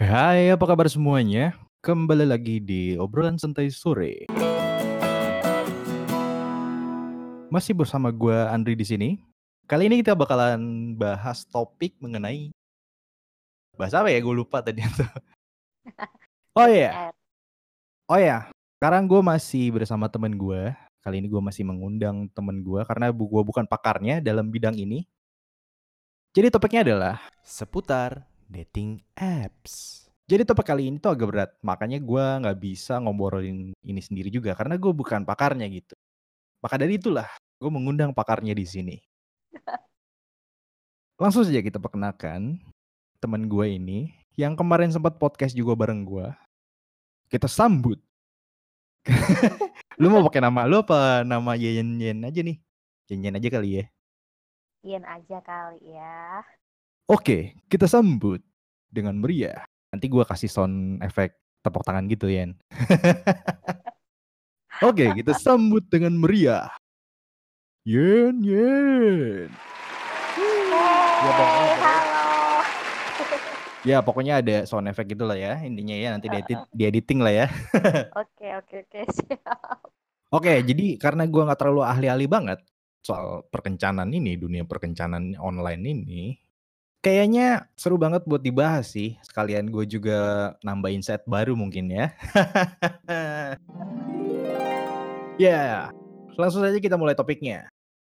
Hai, apa kabar semuanya? Kembali lagi di obrolan santai sore. Masih bersama gue Andri di sini. Kali ini kita bakalan bahas topik mengenai bahas apa ya? Gue lupa tadi. Oh iya, oh ya. Sekarang gue masih bersama temen gue. Kali ini gue masih mengundang temen gue karena gue bukan pakarnya dalam bidang ini. Jadi topiknya adalah seputar dating apps. Jadi topik kali ini tuh agak berat, makanya gue nggak bisa ngobrolin ini sendiri juga karena gue bukan pakarnya gitu. Maka dari itulah gue mengundang pakarnya di sini. Langsung saja kita perkenalkan teman gue ini yang kemarin sempat podcast juga bareng gue. Kita sambut. lu mau pakai nama lu apa nama Yen Yen aja nih? Yen Yen aja kali ya. Yen aja kali ya. Oke, kita sambut dengan meriah. Nanti gue kasih sound efek tepuk tangan gitu, Yen. Oke, kita sambut dengan meriah. Yen, Yen. Ya, halo. ya pokoknya ada sound efek gitu lah ya. Intinya ya nanti diedit, editing lah ya. Oke, oke, oke, siap. Oke, jadi karena gue nggak terlalu ahli-ahli banget soal perkencanan ini, dunia perkencanan online ini, kayaknya seru banget buat dibahas sih. Sekalian gue juga nambahin set baru mungkin ya. ya, langsung saja kita mulai topiknya.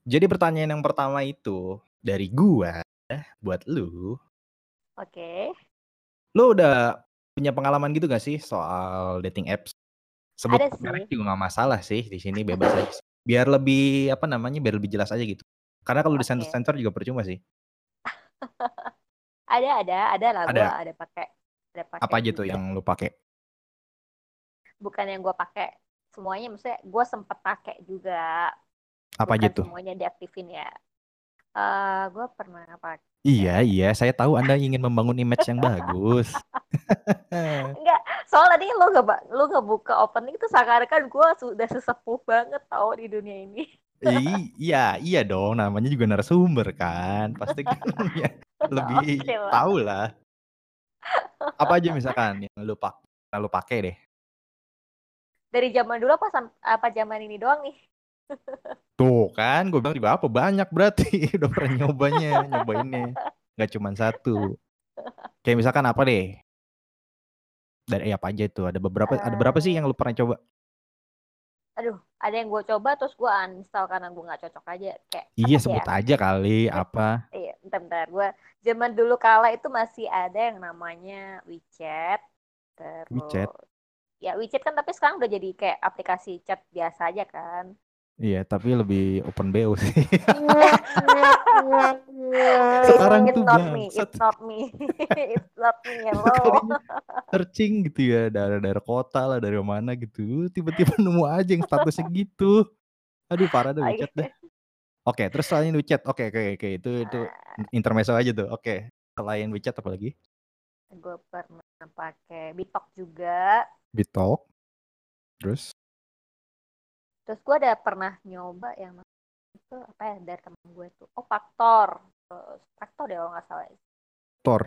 Jadi pertanyaan yang pertama itu dari gua buat lu, Oke. lu udah punya pengalaman gitu gak sih soal dating apps? Sebut Ada sih. juga nggak masalah sih di sini bebas aja. Biar lebih apa namanya biar lebih jelas aja gitu. Karena kalau di Oke. sensor juga percuma sih. Ada, ada, ada lah Ada. gue ada pakai. Ada pakai. Apa aja tuh yang lu pakai? Bukan yang gue pakai semuanya, maksudnya gue sempet pakai juga. Apa Bukan aja tuh? semuanya diaktifin ya. Eh, gue pernah pakai. Iya, iya, saya tahu Anda ingin membangun image yang bagus. Enggak, soalnya tadi lu gak, lu gak buka opening itu seakan-akan gue sudah sesepuh banget tau di dunia ini. I- iya, iya dong, namanya juga narasumber kan. Pasti kan ya, lebih Oke lah. tahu lah. Apa aja misalkan yang lu pak lu pakai deh. Dari zaman dulu apa apa zaman ini doang nih? Tuh kan, gue bilang juga apa banyak berarti udah pernah nyobanya, nyobainnya. Gak cuma satu. Kayak misalkan apa deh? Dari eh, apa aja itu? Ada beberapa ada berapa sih yang lu pernah coba? Aduh, ada yang gue coba terus gue uninstall karena gue nggak cocok aja. Kayak Iya, sebut ya? aja kali apa. Iya, bentar-bentar. Gue zaman dulu kala itu masih ada yang namanya WeChat. Terus WeChat? ya WeChat kan tapi sekarang udah jadi kayak aplikasi chat biasa aja kan. Iya, tapi lebih open BO sih. Sekarang it's tuh not me, it's not me, it's not me, hello. Searching gitu ya, daerah-daerah kota lah, dari mana gitu. Tiba-tiba nemu aja yang statusnya gitu. Aduh, parah Oke. WeChat dah. Oke, terus selain WeChat, oke, oke, oke, itu itu intermezzo aja tuh. Oke, selain WeChat apa lagi? gue pernah pakai Bitok juga. Bitalk. Terus Terus gue ada pernah nyoba yang itu apa ya dari temen gue tuh. Oh, Faktor. Terus Faktor deh kalau nggak salah. Tor.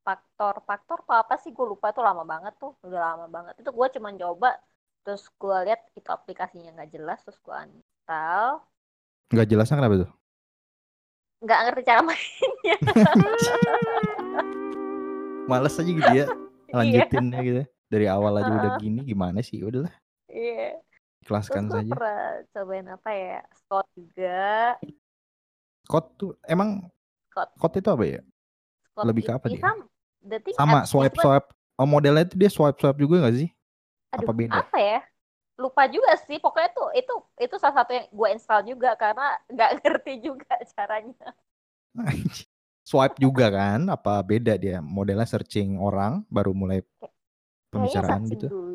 Faktor, Faktor tuh apa sih? Gue lupa tuh lama banget tuh. Udah lama banget. Itu gue cuma coba. Terus gue lihat itu aplikasinya nggak jelas. Terus gue uninstall. Nggak jelasnya kenapa tuh? Nggak ngerti cara mainnya. Males aja gitu ya. Lanjutinnya gitu. Dari awal aja udah gini gimana sih? Udahlah, Iya. Terus ikhlaskan gue saja. pernah cobain apa ya? Scott juga. Code tuh emang Scott. code itu apa ya? Scott Lebih ke apa dia? Sama, Sama swipe swipe. Oh, modelnya itu dia swipe swipe juga nggak sih? Aduh, Apa beda? apa ya? Lupa juga sih. Pokoknya tuh itu itu salah satu yang gue install juga karena nggak ngerti juga caranya. swipe juga kan? Apa beda dia? Modelnya searching orang baru mulai pembicaraan gitu. dulu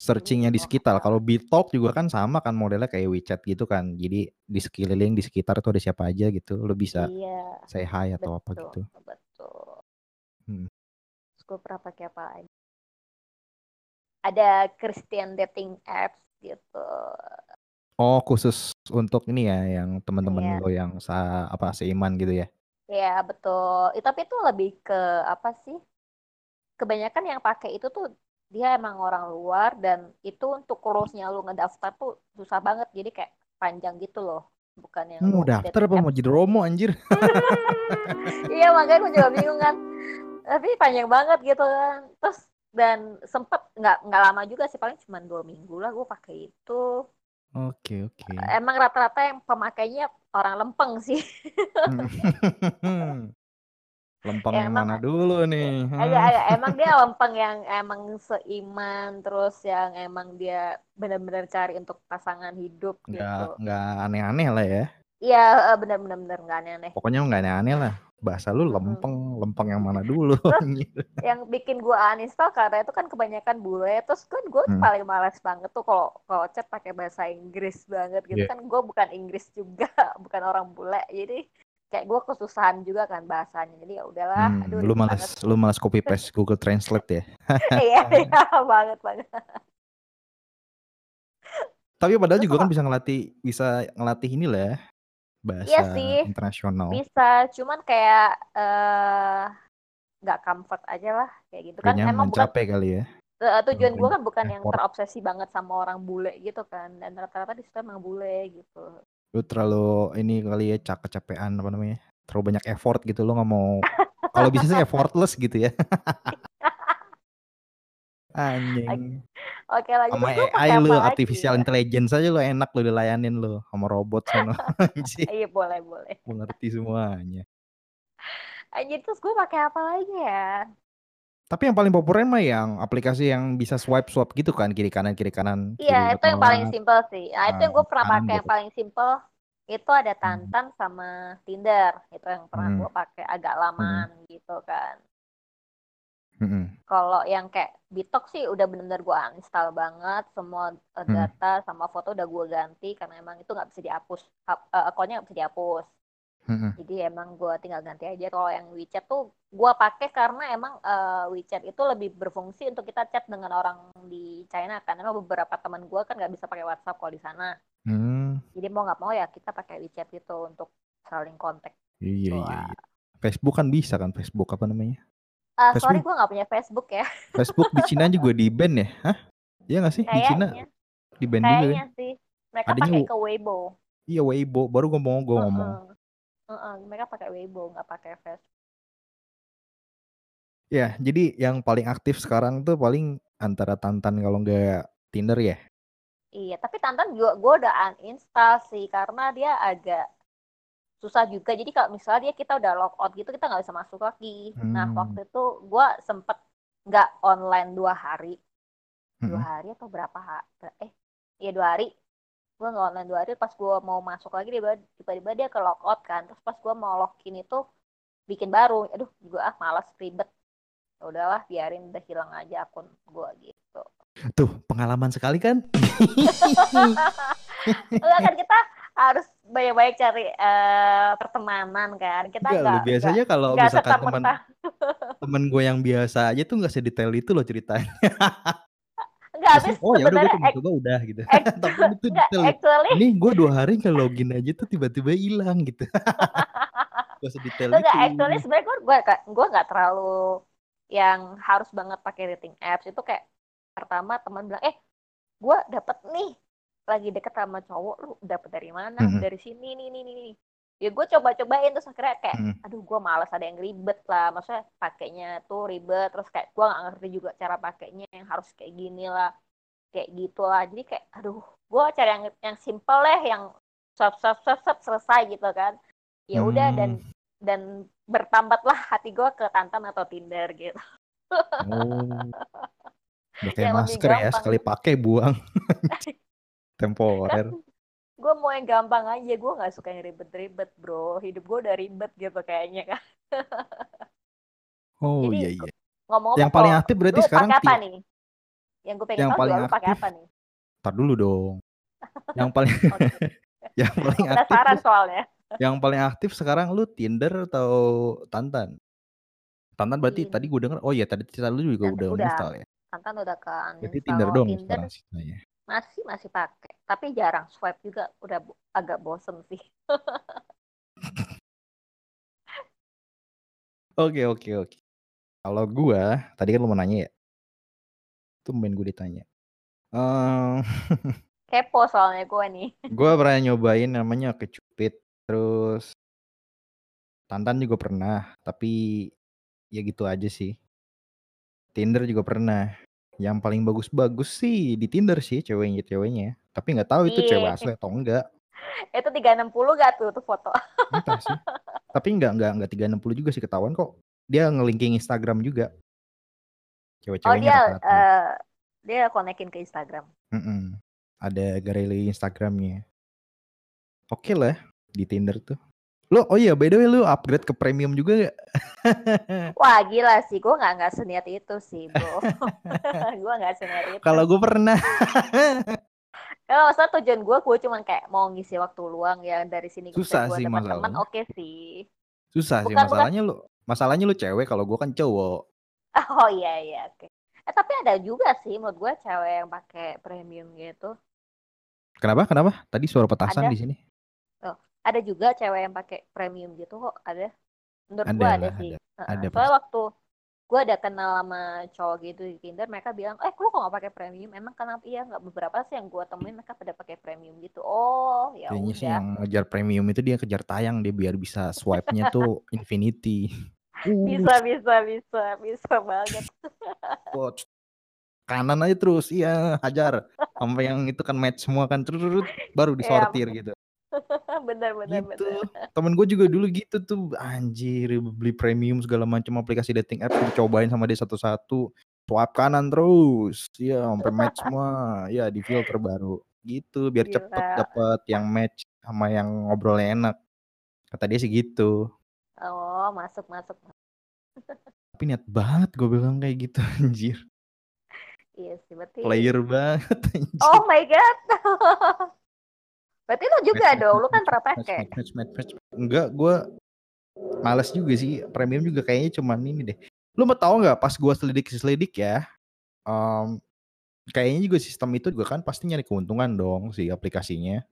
Searchingnya di sekitar. apa? Kalau Bitalk juga kan sama kan modelnya kayak WeChat gitu kan. Jadi di sekeliling di sekitar tuh ada siapa aja gitu. Lo bisa iya, say hi atau apa betul, gitu. betul. Hmm. Gue pernah pakai apa lagi? Ada Christian dating apps gitu. Oh, khusus untuk ini ya yang teman-teman Iya. lo yang sa apa seiman gitu ya. Ya betul. Eh, tapi itu lebih ke apa sih? kebanyakan yang pakai itu tuh dia emang orang luar dan itu untuk close-nya lu ngedaftar tuh susah banget. Jadi kayak panjang gitu loh. Bukan yang mau daftar apa mau jadi romo anjir? Iya makanya gue juga bingung kan. Tapi panjang banget gitu kan. Terus dan sempet nggak nggak lama juga sih. Paling cuma dua minggu lah gue pakai itu. Oke oke. Emang rata-rata yang pemakainya orang lempeng sih Lempeng yang, emang, mana dulu nih? Agak, agak, emang dia lempeng yang emang seiman, terus yang emang dia benar-benar cari untuk pasangan hidup nggak, gitu. Nggak aneh-aneh lah ya? Iya, eh, benar-benar nggak aneh-aneh. Pokoknya nggak aneh-aneh lah. Bahasa lu lempeng, hmm. lempeng yang mana dulu? yang bikin gua uninstall karena itu kan kebanyakan bule. Terus kan gue hmm. paling males banget tuh kalau kalau chat pakai bahasa Inggris banget gitu yeah. kan. Gue bukan Inggris juga, bukan orang bule. Jadi kayak gue kesusahan juga kan bahasanya. Jadi ya udahlah hmm, aduh, lu malas lu malas copy paste Google Translate ya? Iya iya banget banget. Tapi padahal juga kan bisa ngelatih bisa ngelatih ini lah ya, bahasa iya sih, internasional. bisa. Cuman kayak eh, nggak uh, comfort aja lah kayak gitu. Kan emang bukan capek kali ya. Uh, tujuan gue kan bukan yang terobsesi banget sama orang bule gitu kan. Dan rata-rata di situ emang bule gitu Lu terlalu ini kali ya cak kecapean apa namanya? Terlalu banyak effort gitu lu nggak mau kalau bisa sih effortless gitu ya. Anjing. Oke lagi sama AI lu artificial ya? intelligence aja lu enak lu dilayanin lu sama robot sana. Iya boleh boleh. Mengerti semuanya. Anjir terus gue pakai apa lagi ya? Tapi yang paling populer mah yang aplikasi yang bisa swipe swap gitu kan kiri kanan kiri kanan. Iya itu yang paling simpel sih. Nah, itu yang gue pernah pakai yang paling simpel itu ada hmm. Tantan hmm. sama Tinder itu yang pernah hmm. gue pakai agak lamaan hmm. gitu kan. Hmm. Kalau yang kayak Bitok sih udah bener-bener gue uninstall banget semua eh, hmm. data hmm. sama foto udah gue ganti karena emang itu nggak bisa dihapus, akunnya nggak bisa dihapus. Hmm. Jadi emang gue tinggal ganti aja. Kalau yang WeChat tuh gue pakai karena emang uh, WeChat itu lebih berfungsi untuk kita chat dengan orang di China kan. Emang beberapa teman gue kan nggak bisa pakai WhatsApp kalau di sana. Hmm. Jadi mau nggak mau ya kita pakai WeChat itu untuk saling kontak. Iya, iya, iya. Facebook kan bisa kan Facebook apa namanya? Uh, sorry gue nggak punya Facebook ya. Facebook di Cina juga di ban ya? Hah? Iya nggak sih Kayaknya. di Cina? Di ban juga. Kayaknya sih. Mereka pakai ke Weibo. Iya Weibo. Baru gue mau gue uh -uh. Uh-uh, mereka pakai Weibo, nggak pakai Facebook. Ya, jadi yang paling aktif sekarang tuh paling antara Tantan kalau nggak Tinder ya. Iya, tapi Tantan juga gue udah uninstall sih karena dia agak susah juga. Jadi kalau misalnya dia kita udah log out gitu kita nggak bisa masuk lagi. Hmm. Nah waktu itu gue sempet nggak online dua hari, dua hmm. hari atau berapa? Eh, iya dua hari gue nggak online dua hari pas gue mau masuk lagi tiba-tiba dia ke logout kan. Terus pas gue mau login itu bikin baru. Aduh gue ah malas ribet. Ya udahlah biarin udah hilang aja akun gue gitu. Tuh pengalaman sekali kan? Enggak kan kita harus banyak-banyak cari uh, pertemanan kan. Kita enggak, biasanya kalau misalkan teman temen gue yang biasa aja tuh nggak sedetail itu loh ceritanya Enggak, habis oh ya udah gue coba udah gitu. Tapi itu detail. Actually, ini gue dua hari ke login aja tuh tiba-tiba hilang gitu. gak sedetail itu. actually sebenarnya gue gue gue nggak terlalu yang harus banget pakai dating apps itu kayak pertama teman bilang eh gue dapet nih lagi deket sama cowok lu dapet dari mana mm -hmm. dari sini nih nih nih ya gue coba-cobain terus akhirnya kayak hmm. aduh gue malas ada yang ribet lah. Maksudnya pakainya tuh ribet terus kayak gue gak ngerti juga cara pakainya yang harus kayak gini lah kayak gitu lah. Jadi kayak aduh gue cari yang yang simple lah yang sub sub sub sub selesai gitu kan. Ya udah hmm. dan dan bertambatlah hati gue ke Tantan atau Tinder gitu. Oh. Udah kayak masker ya sekali pakai buang. Temporer. kan, gue mau yang gampang aja gue nggak suka yang ribet-ribet bro. Hidup gue udah ribet gitu kayaknya kan. Oh Jadi, iya iya. ngomong yang paling aktif berarti sekarang apa nih? Yang gue pengen yang tahu paling aktif, pakai apa nih? Tar dulu dong. Yang paling yang paling aktif soalnya. yang paling aktif sekarang lu Tinder atau Tantan? Tantan berarti hmm. tadi gue denger oh iya tadi cerita lu juga udah, udah. install ya? Tantan udah kan berarti Tinder dong Tinder, sekarang sih masih masih pakai tapi jarang swipe juga udah agak bosen sih oke oke oke Kalau gue, tadi kan lu mau nanya ya. Tumben gue ditanya. Um, Kepo soalnya gue nih. gue pernah nyobain namanya kecupit. Terus Tantan juga pernah. Tapi ya gitu aja sih. Tinder juga pernah. Yang paling bagus-bagus sih di Tinder sih ceweknya ceweknya. Tapi nggak tahu itu cewek iya. asli atau enggak. itu 360 gak tuh tuh foto? Entah sih. Tapi enggak enggak enggak 360 juga sih ketahuan kok dia ngelinking Instagram juga. Cewek-ceweknya oh, dia rata -rata. Uh, dia konekin ke Instagram. Mm -mm. Ada galeri Instagramnya. Oke okay lah di Tinder tuh. Lo, oh iya, by the way lu upgrade ke premium juga gak? Wah gila sih, gue gak, nggak seniat itu sih bro. gue gak seniat itu. Kalau gue pernah. Kalau masa tujuan gue, gue cuma kayak mau ngisi waktu luang ya dari sini. Susah sih masalahnya. Oke okay sih. Susah bukan, sih masalahnya bukan... lu Masalahnya lu cewek kalau gue kan cowok. Oh iya iya oke. Okay. Eh tapi ada juga sih menurut gue cewek yang pakai premium gitu. Kenapa? Kenapa? Tadi suara petasan ada. di sini. Ada juga cewek yang pakai premium gitu kok, ada. Menurut gue ada, ada sih. Ada. Uh, ada Soalnya waktu gue ada kenal sama cowok gitu di Tinder mereka bilang eh lu kok gak pakai premium? Emang kenapa? Iya nggak beberapa sih yang gue temuin mereka pada pakai premium gitu. Oh ya Kayaknya sih yang ngejar premium itu dia kejar tayang dia biar bisa swipe-nya tuh infinity. Bisa bisa bisa bisa banget. Kanan aja terus iya hajar. Sampai yang itu kan match semua kan terus baru iya, disortir gitu bener bener gitu. bener temen gue juga dulu gitu tuh anjir beli premium segala macam aplikasi dating app dicobain sama dia satu-satu swipe kanan terus ya sampai match semua ya di filter baru gitu biar Gila. cepet dapet yang match sama yang ngobrolnya enak kata dia sih gitu Oh, masuk masuk. Tapi niat banget gue bilang kayak gitu anjir. Iya sih, berarti. Player banget anjir. Oh my god. Berarti lu juga match, dong, match, lu kan pernah pakai. Match, match, match, match. Enggak, gue males juga sih. Premium juga kayaknya cuman ini deh. Lu mau tau nggak pas gue selidik-selidik ya, um, kayaknya juga sistem itu juga kan pasti nyari keuntungan dong si aplikasinya.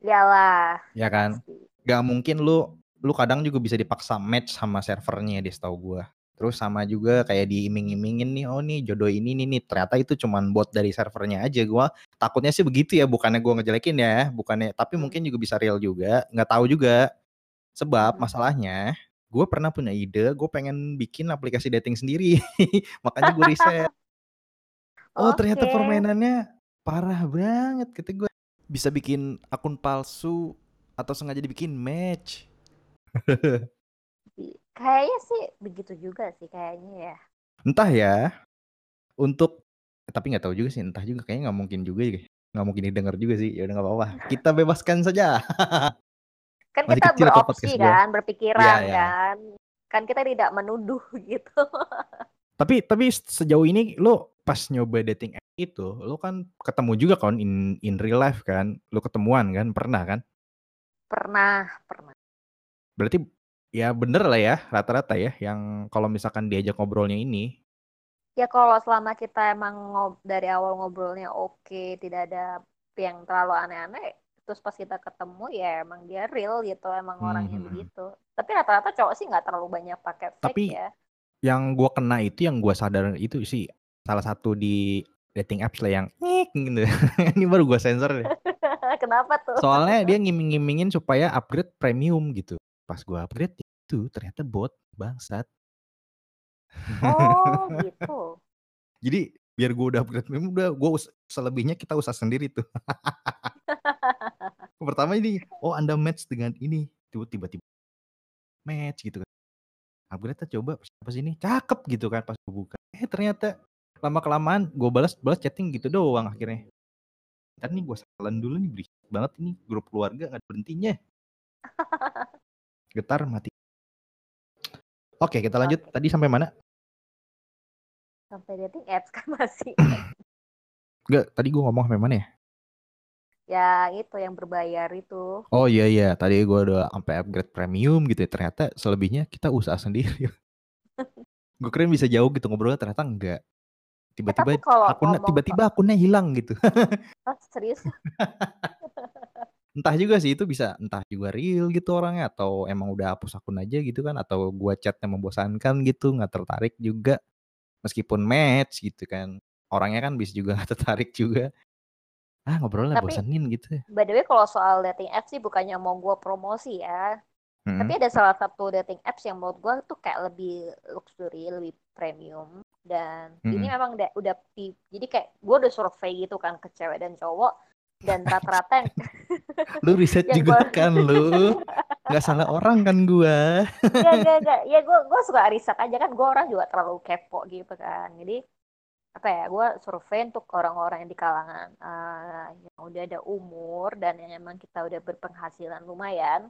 Iyalah. Ya kan? Gak mungkin lu lu kadang juga bisa dipaksa match sama servernya deh setahu gua. Terus sama juga kayak diiming-imingin nih, oh nih jodoh ini nih, nih ternyata itu cuman bot dari servernya aja. Gua takutnya sih begitu ya, bukannya gua ngejelekin ya, bukannya tapi hmm. mungkin juga bisa real juga, nggak tahu juga. Sebab hmm. masalahnya gue pernah punya ide, gue pengen bikin aplikasi dating sendiri. Makanya gue riset. oh, okay. ternyata permainannya parah banget kata gue. Bisa bikin akun palsu atau sengaja dibikin match Kayaknya sih begitu juga sih kayaknya ya. Entah ya. Untuk eh, tapi nggak tahu juga sih, entah juga kayaknya nggak mungkin juga ya. Nggak mungkin didengar juga sih. Ya udah nggak apa-apa. Kita bebaskan saja. kan Masih kita beropsi kan, berpikiran ya, ya. kan. Kan kita tidak menuduh gitu. tapi tapi sejauh ini lo pas nyoba dating app itu, lo kan ketemu juga kan in in real life kan? Lo ketemuan kan? Pernah kan? Pernah, pernah. Berarti ya bener lah ya rata-rata ya yang kalau misalkan diajak ngobrolnya ini. Ya kalau selama kita emang ngob dari awal ngobrolnya oke, tidak ada yang terlalu aneh-aneh, terus pas kita ketemu ya emang dia real gitu, emang hmm. orangnya hmm, hmm. begitu. Tapi rata-rata cowok sih nggak terlalu banyak pakai fake Tapi, ya. Yang gue kena itu yang gue sadar itu sih salah satu di dating apps lah yang gitu. ini baru gue sensor deh. Kenapa tuh? Soalnya dia ngiming-ngimingin supaya upgrade premium gitu pas gue upgrade itu ternyata bot bangsat. Oh gitu. Jadi biar gue udah upgrade memang udah gue selebihnya kita usah sendiri tuh. Pertama ini, oh anda match dengan ini, tiba-tiba match gitu kan. Upgrade coba apa sih ini, cakep gitu kan pas gue buka. Eh ternyata lama kelamaan gue balas balas chatting gitu doang akhirnya. Ntar nih gue salan dulu nih berisik banget ini grup keluarga nggak berhentinya. Getar mati. Oke, kita lanjut. Tadi sampai mana? Sampai dating apps kan masih. Enggak, tadi gue ngomong sampai mana ya? Ya itu yang berbayar itu. Oh iya iya, tadi gue udah sampai upgrade premium gitu ya. Ternyata selebihnya kita usaha sendiri. gue keren bisa jauh gitu ngobrolnya ternyata enggak. Tiba-tiba eh, akunnya tiba-tiba akunnya hilang gitu. oh, serius? entah juga sih itu bisa entah juga real gitu orangnya atau emang udah hapus akun aja gitu kan atau gua chatnya membosankan gitu nggak tertarik juga. Meskipun match gitu kan orangnya kan bisa juga nggak tertarik juga. Ah ngobrolnya Tapi, bosenin gitu by the way kalau soal dating apps sih bukannya mau gua promosi ya hmm? Tapi ada salah satu dating apps yang menurut gue tuh kayak lebih luxury, lebih premium. Dan hmm. ini memang udah, udah jadi kayak gue udah survei gitu kan ke cewek dan cowok dan rata-rata yang lu riset yang juga gua... kan lu. Nggak salah orang kan gue ya gak, gak. ya gue gue suka riset aja kan. Gue orang juga terlalu kepo gitu kan. Jadi apa ya gue survei untuk orang-orang yang di kalangan uh, yang udah ada umur dan yang emang kita udah berpenghasilan lumayan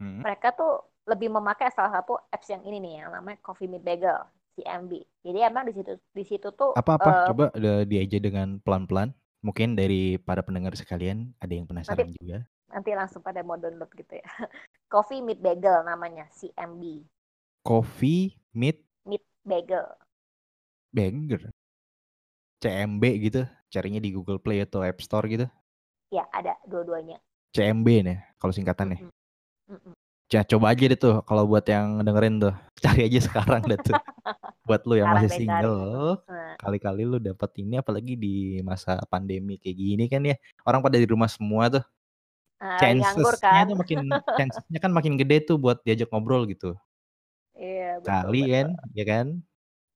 hmm. mereka tuh lebih memakai salah satu apps yang ini nih yang namanya Coffee Meet Bagel CMB jadi emang di situ di situ tuh apa apa uh, coba diaja dengan pelan-pelan Mungkin dari para pendengar sekalian ada yang penasaran nanti, juga. Nanti langsung pada mau download gitu ya. Coffee Meet Bagel namanya, CMB. Coffee Meet Meet Bagel. Bagel. CMB gitu, carinya di Google Play atau App Store gitu? Ya, ada dua-duanya. CMB nih, kalau singkatannya. Mm -hmm. Mm -hmm. Ya, coba aja deh tuh kalau buat yang dengerin tuh. Cari aja sekarang deh tuh. buat lu yang masih single, kali-kali lu dapat ini apalagi di masa pandemi kayak gini kan ya. Orang pada di rumah semua tuh. Uh, Chancesnya kan? tuh makin chancesnya kan makin gede tuh buat diajak ngobrol gitu. Iya, betul, Kali betul. kan, ya kan?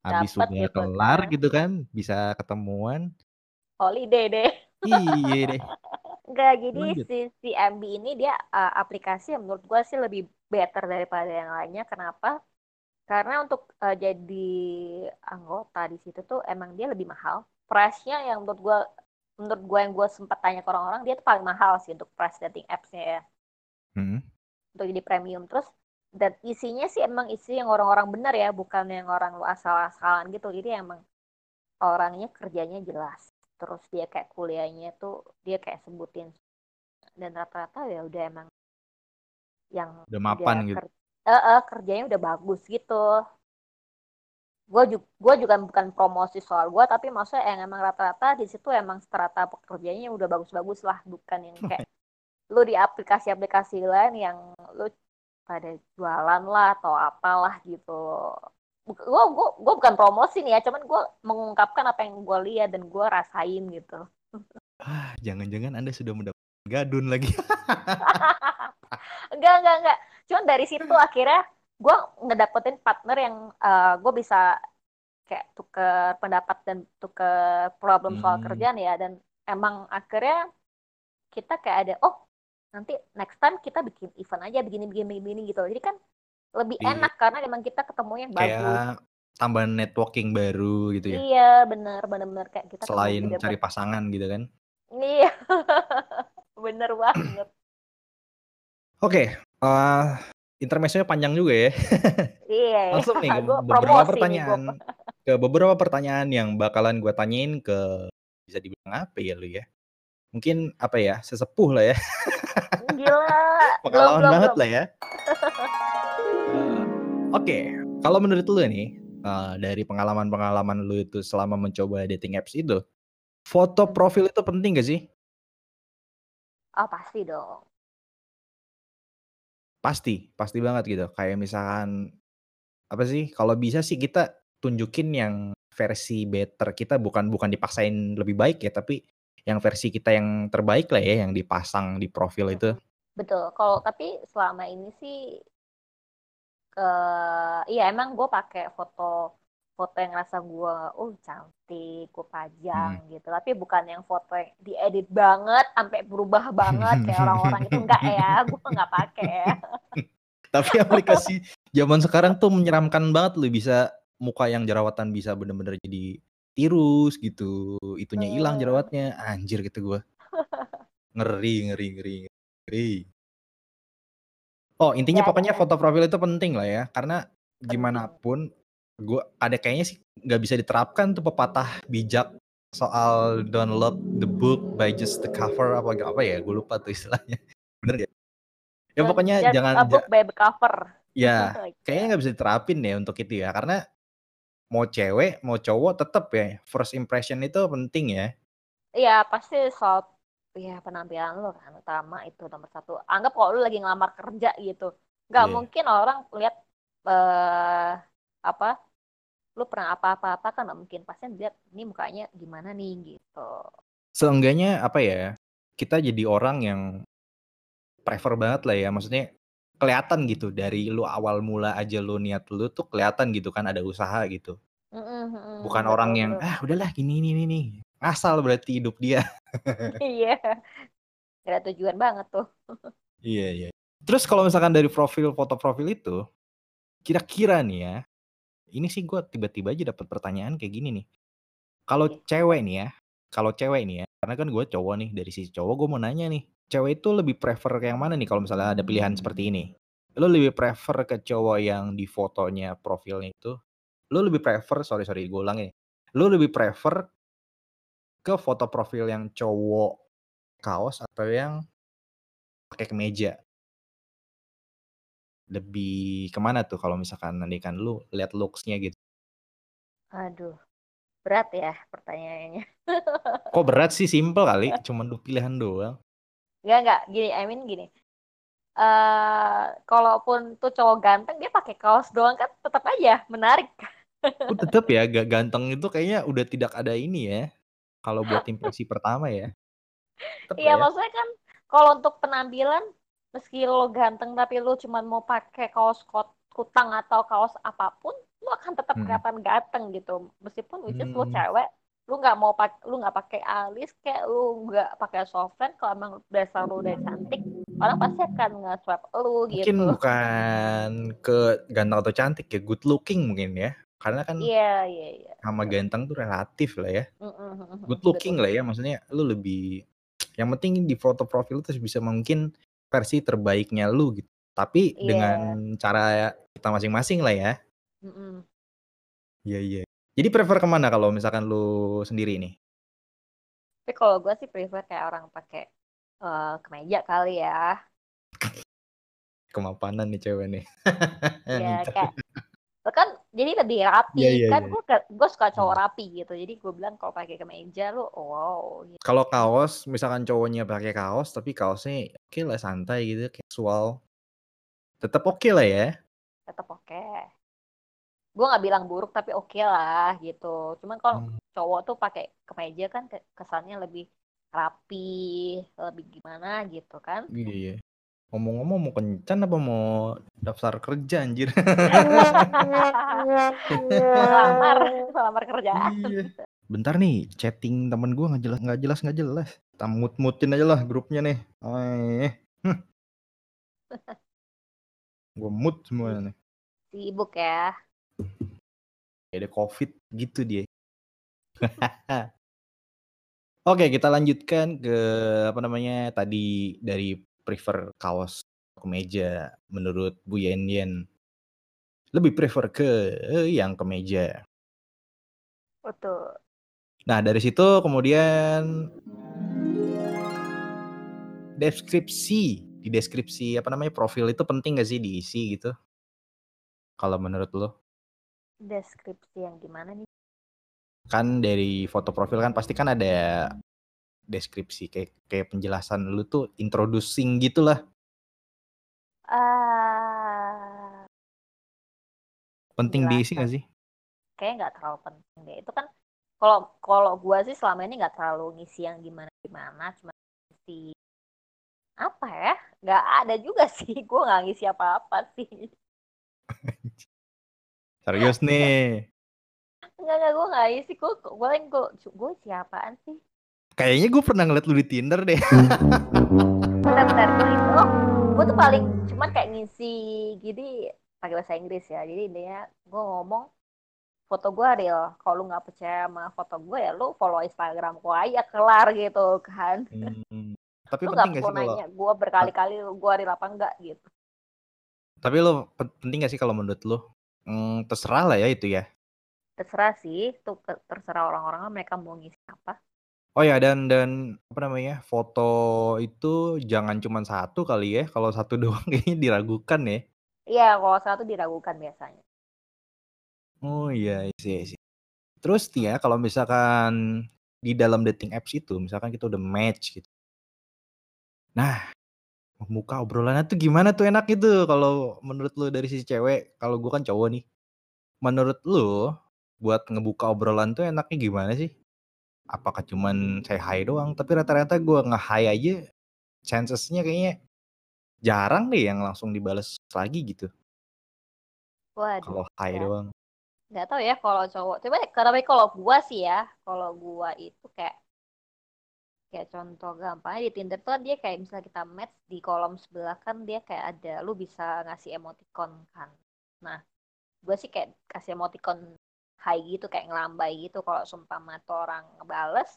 Habis udah gitu, kelar kan. gitu kan, bisa ketemuan. Holiday deh. Iya deh. Enggak, jadi si, si MB ini dia uh, aplikasi yang menurut gue sih lebih better daripada yang lainnya. Kenapa? Karena untuk uh, jadi anggota di situ tuh emang dia lebih mahal. Price-nya yang menurut gue menurut gue yang gue sempat tanya ke orang-orang dia tuh paling mahal sih untuk price dating apps-nya ya. Hmm. Untuk jadi premium terus dan isinya sih emang isi yang orang-orang benar ya, bukan yang orang lu asal-asalan gitu. Jadi emang orangnya kerjanya jelas terus dia kayak kuliahnya tuh dia kayak sebutin dan rata-rata ya udah emang yang udah mapan gitu? ker uh, uh, kerjanya udah bagus gitu. Gue juga gue juga bukan promosi soal gue tapi maksudnya yang emang rata-rata di situ emang strata pekerjaannya udah bagus-bagus lah bukan yang kayak lu di aplikasi-aplikasi lain yang lu pada jualan lah atau apalah gitu gue gue gue bukan promosi nih ya cuman gue mengungkapkan apa yang gue lihat dan gue rasain gitu. Ah jangan-jangan anda sudah mendapat gadun lagi. Enggak enggak enggak. Cuman dari situ akhirnya gue ngedapetin partner yang uh, eh, gue bisa kayak tuker pendapat dan tuker problem soal hmm. kerjaan ya dan emang akhirnya kita kayak ada oh nanti next time kita bikin event aja begini begini begini gitu. Jadi kan lebih iya. enak karena memang kita ketemu yang bagus. Kayak tambahan networking baru gitu ya. Iya, benar, benar-benar kayak kita selain cari pasangan gitu kan. Iya. bener banget. Oke, okay, uh, eh, intermezzonya panjang juga ya. iya. Langsung nih ke beberapa pertanyaan. Nih, ke beberapa pertanyaan yang bakalan gue tanyain ke bisa dibilang apa ya lu ya? Mungkin apa ya? Sesepuh lah ya. Gila. Pengalaman banget belum. lah ya. Oke, okay. kalau menurut lu nih, uh, dari pengalaman-pengalaman lu itu selama mencoba dating apps itu, foto hmm. profil itu penting gak sih? Oh pasti dong. Pasti, pasti banget gitu. Kayak misalkan apa sih? Kalau bisa sih kita tunjukin yang versi better kita bukan bukan dipaksain lebih baik ya, tapi yang versi kita yang terbaik lah ya yang dipasang di profil itu. Betul. Kalau tapi selama ini sih uh, iya emang gue pakai foto foto yang rasa gue oh cantik gue pajang hmm. gitu. Tapi bukan yang foto yang diedit banget sampai berubah banget kayak orang-orang itu. Enggak ya gue nggak pakai. Ya. tapi aplikasi zaman sekarang tuh menyeramkan banget lu bisa muka yang jerawatan bisa bener-bener jadi tirus gitu. Itunya hilang jerawatnya. Anjir gitu gue ngeri ngeri ngeri ngeri Oh, intinya ya, pokoknya ya. foto profil itu penting lah ya, karena gimana pun gue ada kayaknya sih nggak bisa diterapkan tuh pepatah bijak soal download the book by just the cover apa apa ya, gue lupa tuh istilahnya. Bener ya? Ya pokoknya just jangan a book by the cover. Ya, kayaknya nggak bisa diterapin ya untuk itu ya, karena mau cewek mau cowok tetap ya first impression itu penting ya. Iya pasti soal ya penampilan lo kan utama itu nomor satu. Anggap kalau lo lagi ngelamar kerja gitu. Nggak yeah. mungkin orang lihat uh, apa lu pernah apa-apa-apa kan nggak mungkin. Pasti lihat ini mukanya gimana nih? gitu. Seenggaknya apa ya kita jadi orang yang prefer banget lah ya. Maksudnya kelihatan gitu. Dari lu awal mula aja lu niat lu tuh kelihatan gitu kan ada usaha gitu. Mm-hmm, bukan betul, orang yang ah udahlah gini ini nih asal berarti hidup dia. Iya. Ada tujuan banget tuh. Iya iya. Terus kalau misalkan dari profil foto profil itu kira-kira nih ya ini sih gue tiba-tiba aja dapat pertanyaan kayak gini nih. Kalau cewek nih ya kalau cewek nih ya karena kan gue cowok nih dari sisi cowok gue mau nanya nih cewek itu lebih prefer ke yang mana nih kalau misalnya ada pilihan seperti ini? Lo lebih prefer ke cowok yang di fotonya profilnya itu, lo lebih prefer, sorry sorry gue ulang ya, lo lebih prefer ke foto profil yang cowok kaos atau yang pakai kemeja? Lebih ke mana tuh kalau misalkan nanti kan lu lihat looksnya gitu? Aduh, berat ya pertanyaannya. Kok berat sih? Simple kali, cuma dua pilihan doang. Enggak enggak gini, I mean gini. Uh, kalaupun tuh cowok ganteng dia pakai kaos doang kan tetap aja menarik. Oh, tetap ya, gak ganteng itu kayaknya udah tidak ada ini ya. Kalau buat impresi pertama ya. Iya, ya. maksudnya kan kalau untuk penampilan meski lo ganteng tapi lo cuma mau pakai kaos kot kutang atau kaos apa pun, lo akan tetap hmm. kelihatan ganteng gitu. Meskipun which is hmm. lo cewek, lu nggak mau pak lu nggak pakai alis kayak lu nggak pakai softland kalau emang dasar lu udah cantik orang pasti akan nge-swap lu gitu mungkin bukan ke ganteng atau cantik ya good looking mungkin ya karena kan iya iya iya sama ganteng tuh relatif lah ya good looking Betul. lah ya maksudnya lu lebih yang penting di foto profil terus bisa mungkin versi terbaiknya lu gitu tapi yeah. dengan cara kita masing-masing lah ya iya iya jadi prefer ke mana kalau misalkan lu sendiri nih? Tapi kalau gue sih prefer kayak orang pakai uh, kemeja kali ya. Kemapanan nih cewek nih. Iya kayak kan jadi lebih rapi yeah, yeah, kan yeah. gue gue suka cowok hmm. rapi gitu jadi gue bilang kalau pakai kemeja lu wow gitu. kalau kaos misalkan cowoknya pakai kaos tapi kaosnya oke okay lah santai gitu casual tetap oke okay lah ya tetap oke okay gue nggak bilang buruk tapi oke okay lah gitu cuman kalau hmm. cowok tuh pakai kemeja kan kesannya lebih rapi lebih gimana gitu kan iya iya ngomong-ngomong mau kencan apa mau daftar kerja anjir? Lamar lamar kerja. Iya. bentar nih chatting temen gue nggak jelas nggak jelas nggak jelas. Kita mut mutin aja lah grupnya nih. Eh hm. gue mut semua nih. Sibuk ya. Ada covid gitu dia. Oke, kita lanjutkan ke apa namanya tadi dari prefer kaos kemeja menurut Bu Yen Yen. Lebih prefer ke yang kemeja. Betul. Nah, dari situ kemudian deskripsi di deskripsi apa namanya profil itu penting gak sih diisi gitu? Kalau menurut lo? Deskripsi yang gimana nih? Kan dari foto profil kan pasti kan ada deskripsi kayak kayak penjelasan lu tuh introducing gitulah. Uh, penting diisi gak sih? Kayaknya nggak terlalu penting deh. Itu kan kalau kalau gua sih selama ini nggak terlalu ngisi yang gimana gimana, cuma ngisi apa ya? Nggak ada juga sih. Gua nggak ngisi apa-apa sih. Serius nih. Enggak, enggak, gue gak isi. Gue, gue, gue, gue siapaan sih? Kayaknya gue pernah ngeliat lu di Tinder deh. Bentar-bentar, gue itu, oh, gue tuh paling cuman kayak ngisi gini pakai bahasa Inggris ya. Jadi intinya gue ngomong foto gue real. Kalau lu nggak percaya sama foto gue ya lu follow Instagram gue aja kelar gitu kan. Hmm, tapi lu penting gak sih nanya gue berkali-kali gue real apa enggak gitu. Tapi lu penting gak sih kalau menurut lu Hmm, terserah lah ya itu ya. Terserah sih, itu terserah orang-orang mereka mau ngisi apa. Oh ya dan dan apa namanya foto itu jangan cuma satu kali ya kalau satu doang kayaknya diragukan ya. Iya kalau satu diragukan biasanya. Oh iya sih sih. Terus nih ya kalau misalkan di dalam dating apps itu misalkan kita udah match gitu. Nah, membuka obrolannya tuh gimana tuh enak itu kalau menurut lu dari sisi cewek, kalau gue kan cowok nih. Menurut lu buat ngebuka obrolan tuh enaknya gimana sih? Apakah cuman saya hi doang? Tapi rata-rata gue nge-hi aja chancesnya kayaknya jarang deh yang langsung dibales lagi gitu. Kalau hi ya. doang. Gak tau ya kalau cowok. Coba tapi kalau gua sih ya, kalau gua itu kayak kayak contoh gampangnya di Tinder tuh kan dia kayak misalnya kita match di kolom sebelah kan dia kayak ada lu bisa ngasih emoticon kan nah gue sih kayak kasih emoticon high gitu kayak ngelambai gitu. Kalau sumpah mata orang ngebales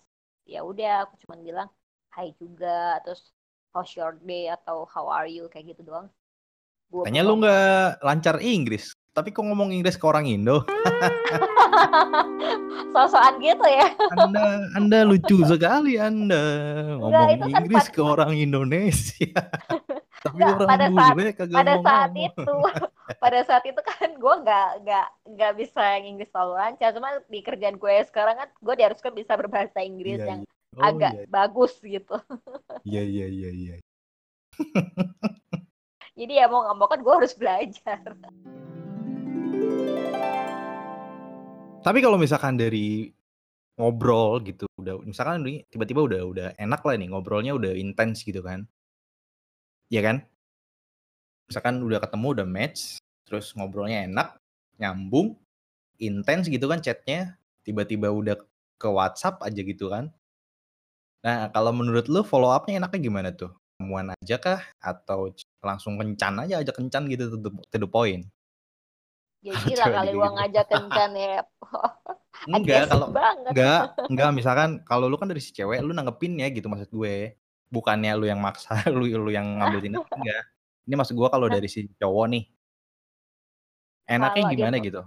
ya udah aku cuma bilang hai juga terus how's your day? atau how are you? kayak gitu doang. Gua Tanya lu nggak lancar Inggris tapi kok ngomong Inggris ke orang Indo? Sosokan gitu ya. Anda Anda lucu sekali Anda. Ngomong Enggak, Inggris kan ke orang Indonesia. Tapi orang pada saat, pada saat itu pada saat itu kan gue nggak nggak nggak bisa yang Inggris selalu lancar cuma di kerjaan gue sekarang kan gue diharuskan bisa berbahasa Inggris iya, yang iya. Oh, agak iya. bagus gitu iya iya iya iya jadi ya mau nggak mau kan gue harus belajar tapi kalau misalkan dari ngobrol gitu, udah misalkan tiba-tiba udah udah enak lah nih ngobrolnya udah intens gitu kan. Iya kan? Misalkan udah ketemu udah match, terus ngobrolnya enak, nyambung, intens gitu kan chatnya, tiba-tiba udah ke WhatsApp aja gitu kan. Nah, kalau menurut lu follow up-nya enaknya gimana tuh? Temuan aja kah atau langsung kencan aja aja kencan gitu to the, to the point? Jadi lah kali gua ngajak kencan ya. enggak kalau enggak enggak misalkan kalau lu kan dari si cewek lu nanggepin ya gitu maksud gue. Bukannya lu yang maksa, lu lu yang ngambil tindak enggak. Ini maksud gua kalau dari si cowok nih. Enaknya kalo gimana gitu?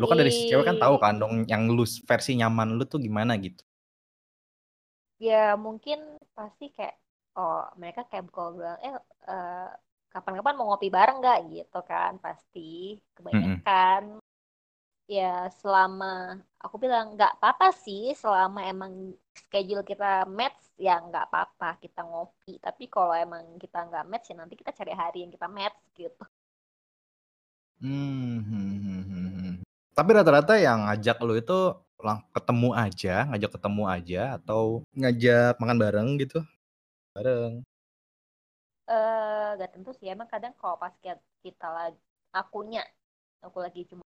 Lu kan dari si cewek kan tahu kan dong yang lu versi nyaman lu tuh gimana gitu. Ya mungkin pasti kayak oh mereka kayak bilang eh uh, kapan-kapan mau ngopi bareng nggak gitu kan pasti kebanyakan mm. Ya selama aku bilang nggak apa-apa sih selama emang schedule kita match ya nggak apa-apa kita ngopi tapi kalau emang kita nggak match ya nanti kita cari hari yang kita match gitu. Hmm, hmm, hmm, hmm. hmm. Tapi rata-rata yang ngajak lo itu ketemu aja, ngajak ketemu aja atau ngajak makan bareng gitu? Bareng eh gak tentu sih emang kadang kalau pas kita lagi akunya aku lagi cuma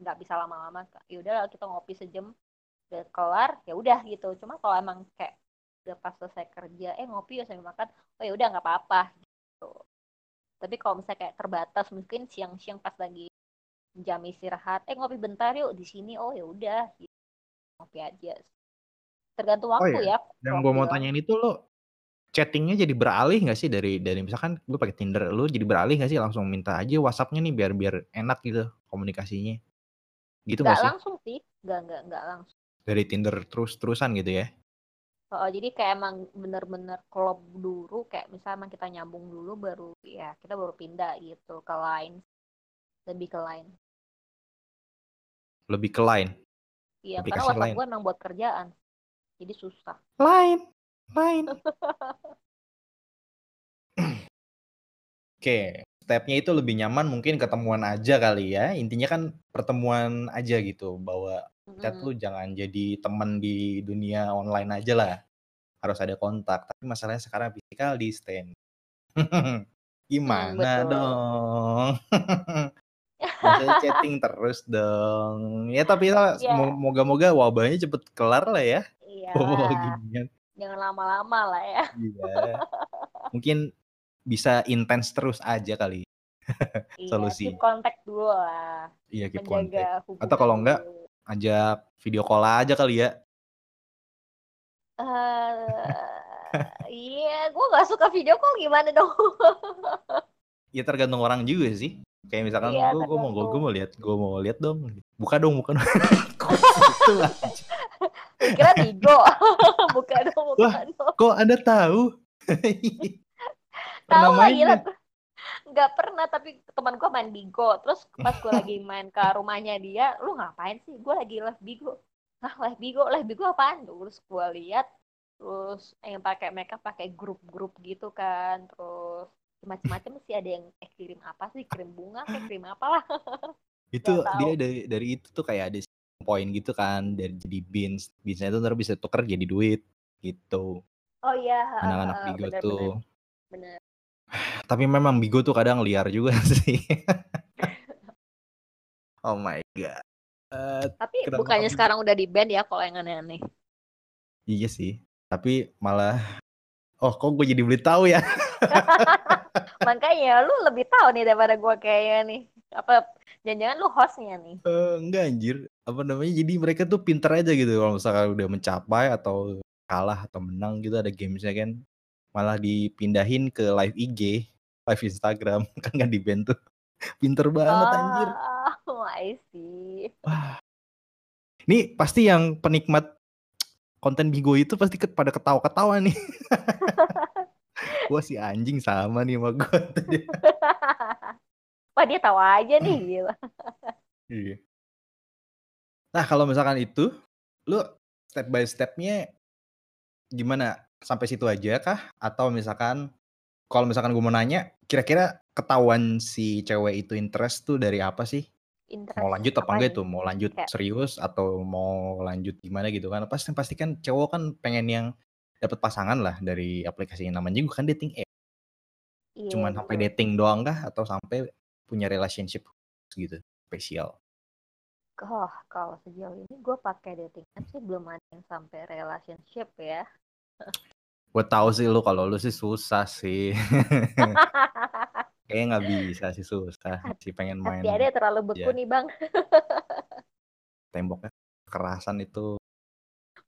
nggak bisa lama-lama ya udah kita ngopi sejam udah kelar ya udah gitu. Cuma kalau emang kayak udah pas selesai kerja eh ngopi ya sambil makan oh ya udah nggak apa-apa gitu. Tapi kalau misalnya kayak terbatas mungkin siang-siang pas lagi jam istirahat eh ngopi bentar yuk di sini oh ya udah gitu. ngopi aja. Tergantung oh waktu oh, iya. ya yang gue mau tanyain itu lo chattingnya jadi beralih nggak sih? Dari dari misalkan gue pakai Tinder lu jadi beralih nggak sih? Langsung minta aja WhatsAppnya nih biar biar enak gitu komunikasinya. Gitu nggak langsung sih. Nggak nggak nggak langsung. Dari Tinder terus terusan gitu ya? Oh, jadi kayak emang bener-bener klop dulu, kayak misalnya emang kita nyambung dulu baru ya kita baru pindah gitu ke lain, lebih ke lain. Lebih ke lain. Iya, karena WhatsApp gue emang buat kerjaan, jadi susah. Lain main. Oke, stepnya itu lebih nyaman mungkin ketemuan aja kali ya. Intinya kan pertemuan aja gitu, bahwa chat lu jangan jadi teman di dunia online aja lah. Harus ada kontak. Tapi masalahnya sekarang physical distance. Gimana hmm, dong? Masa chatting terus dong. Ya tapi yeah. moga-moga wabahnya cepet kelar lah ya. Iya. Oh, gini jangan lama-lama lah ya. Iya. Mungkin bisa intens terus aja kali. iya, Solusi. Keep kontak dulu lah. Iya, keep kontak. Atau kalau enggak ajak video call aja kali ya. Uh, iya, gue gak suka video call gimana dong? ya tergantung orang juga sih. Kayak misalkan iya, gue, gue mau gue, gue mau lihat gue mau lihat dong. Buka dong, bukan. Kok Kira Bigo. bukan dong, bukan dong. Kok Anda tahu? tahu lah gila. Gak pernah, tapi teman gue main Bigo. Terus pas gue lagi main ke rumahnya dia, lu ngapain sih? Gue lagi live Bigo. Nah, live Bigo, live Bigo apaan? Terus gue lihat, terus yang pakai mereka pakai grup-grup gitu kan terus macam-macam sih ada yang eh kirim apa sih kirim bunga kayak kirim apalah. Itu dia dari dari itu tuh kayak ada poin gitu kan dari jadi beans. Beansnya itu ntar bisa tuker jadi duit gitu. Oh iya anak-anak uh, bigo bener, tuh. bener. tapi memang bigo tuh kadang liar juga sih. Oh my god. Uh, tapi bukannya sekarang udah di band ya kalau yang aneh-aneh? Iya sih tapi malah oh kok gue jadi beli tahu ya makanya lu lebih tahu nih daripada gue kayaknya nih. Apa jangan-jangan lu hostnya nih. Uh, enggak anjir. Apa namanya? Jadi mereka tuh pinter aja gitu. Kalau misalkan udah mencapai atau kalah atau menang gitu ada gamesnya kan. Malah dipindahin ke live IG live Instagram. Kan nggak di band tuh. Pinter banget oh, anjir. Oh I see. Wah. Ini pasti yang penikmat konten Bigo itu pasti pada ketawa-ketawa nih. Gua si anjing sama nih sama gue. Wah dia tahu aja nih gila. iya. Nah kalau misalkan itu, lu step by stepnya gimana? Sampai situ aja kah? Atau misalkan kalau misalkan gue mau nanya, kira-kira ketahuan si cewek itu interest tuh dari apa sih? interest mau lanjut apa enggak itu mau lanjut kayak. serius atau mau lanjut gimana gitu kan pasti pasti kan cowok kan pengen yang dapat pasangan lah dari aplikasi yang namanya juga kan dating app iya, cuman sampai dating doang kah atau sampai punya relationship gitu spesial Oh, kalau sejauh ini gue pakai dating app sih belum ada yang sampai relationship ya. gue tahu sih lu kalau lu sih susah sih. Kayaknya nggak bisa sih susah sih pengen main. Hati ada terlalu beku ya. nih bang. Temboknya kerasan itu.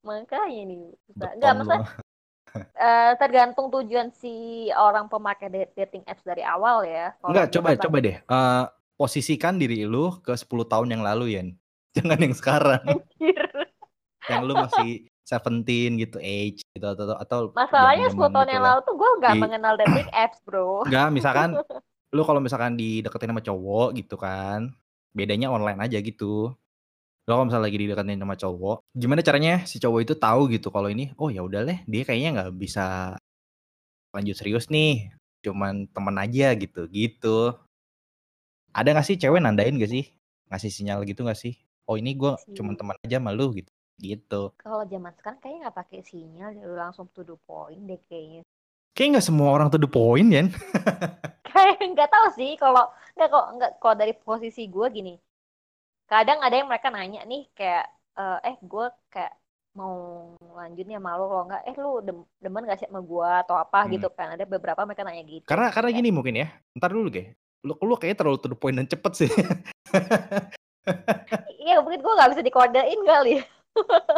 Makanya nih. Nggak masa uh, tergantung tujuan si orang pemakai dating apps dari awal ya. Enggak, coba coba deh. Uh, posisikan diri lu ke 10 tahun yang lalu ya. Jangan yang sekarang. yang lu masih Seventeen gitu age gitu atau atau masalahnya 10 tahun gitu yang lalu tuh gue nggak mengenal dating apps bro nggak misalkan lu kalau misalkan dideketin sama cowok gitu kan bedanya online aja gitu lo kalau misalnya lagi dideketin sama cowok gimana caranya si cowok itu tahu gitu kalau ini oh ya udah deh dia kayaknya nggak bisa lanjut serius nih cuman temen aja gitu gitu. Ada gak sih cewek nandain gak sih? Ngasih sinyal gitu gak sih? Oh ini gue cuman teman aja malu gitu gitu. Kalau zaman sekarang kayaknya nggak pakai sinyal langsung to the point deh kayaknya. Kayak nggak semua orang to the point ya kayak nggak tahu sih kalau nggak kok nggak kalau dari posisi gue gini kadang ada yang mereka nanya nih kayak uh, eh gue kayak mau lanjutnya malu kalau nggak eh lu dem demen gak sih sama gue atau apa hmm. gitu kan. Ada beberapa mereka nanya gitu karena karena kayak. gini mungkin ya ntar dulu kayak lu lu kayaknya terlalu to the point dan cepet sih. Iya mungkin gue nggak bisa dikodein kali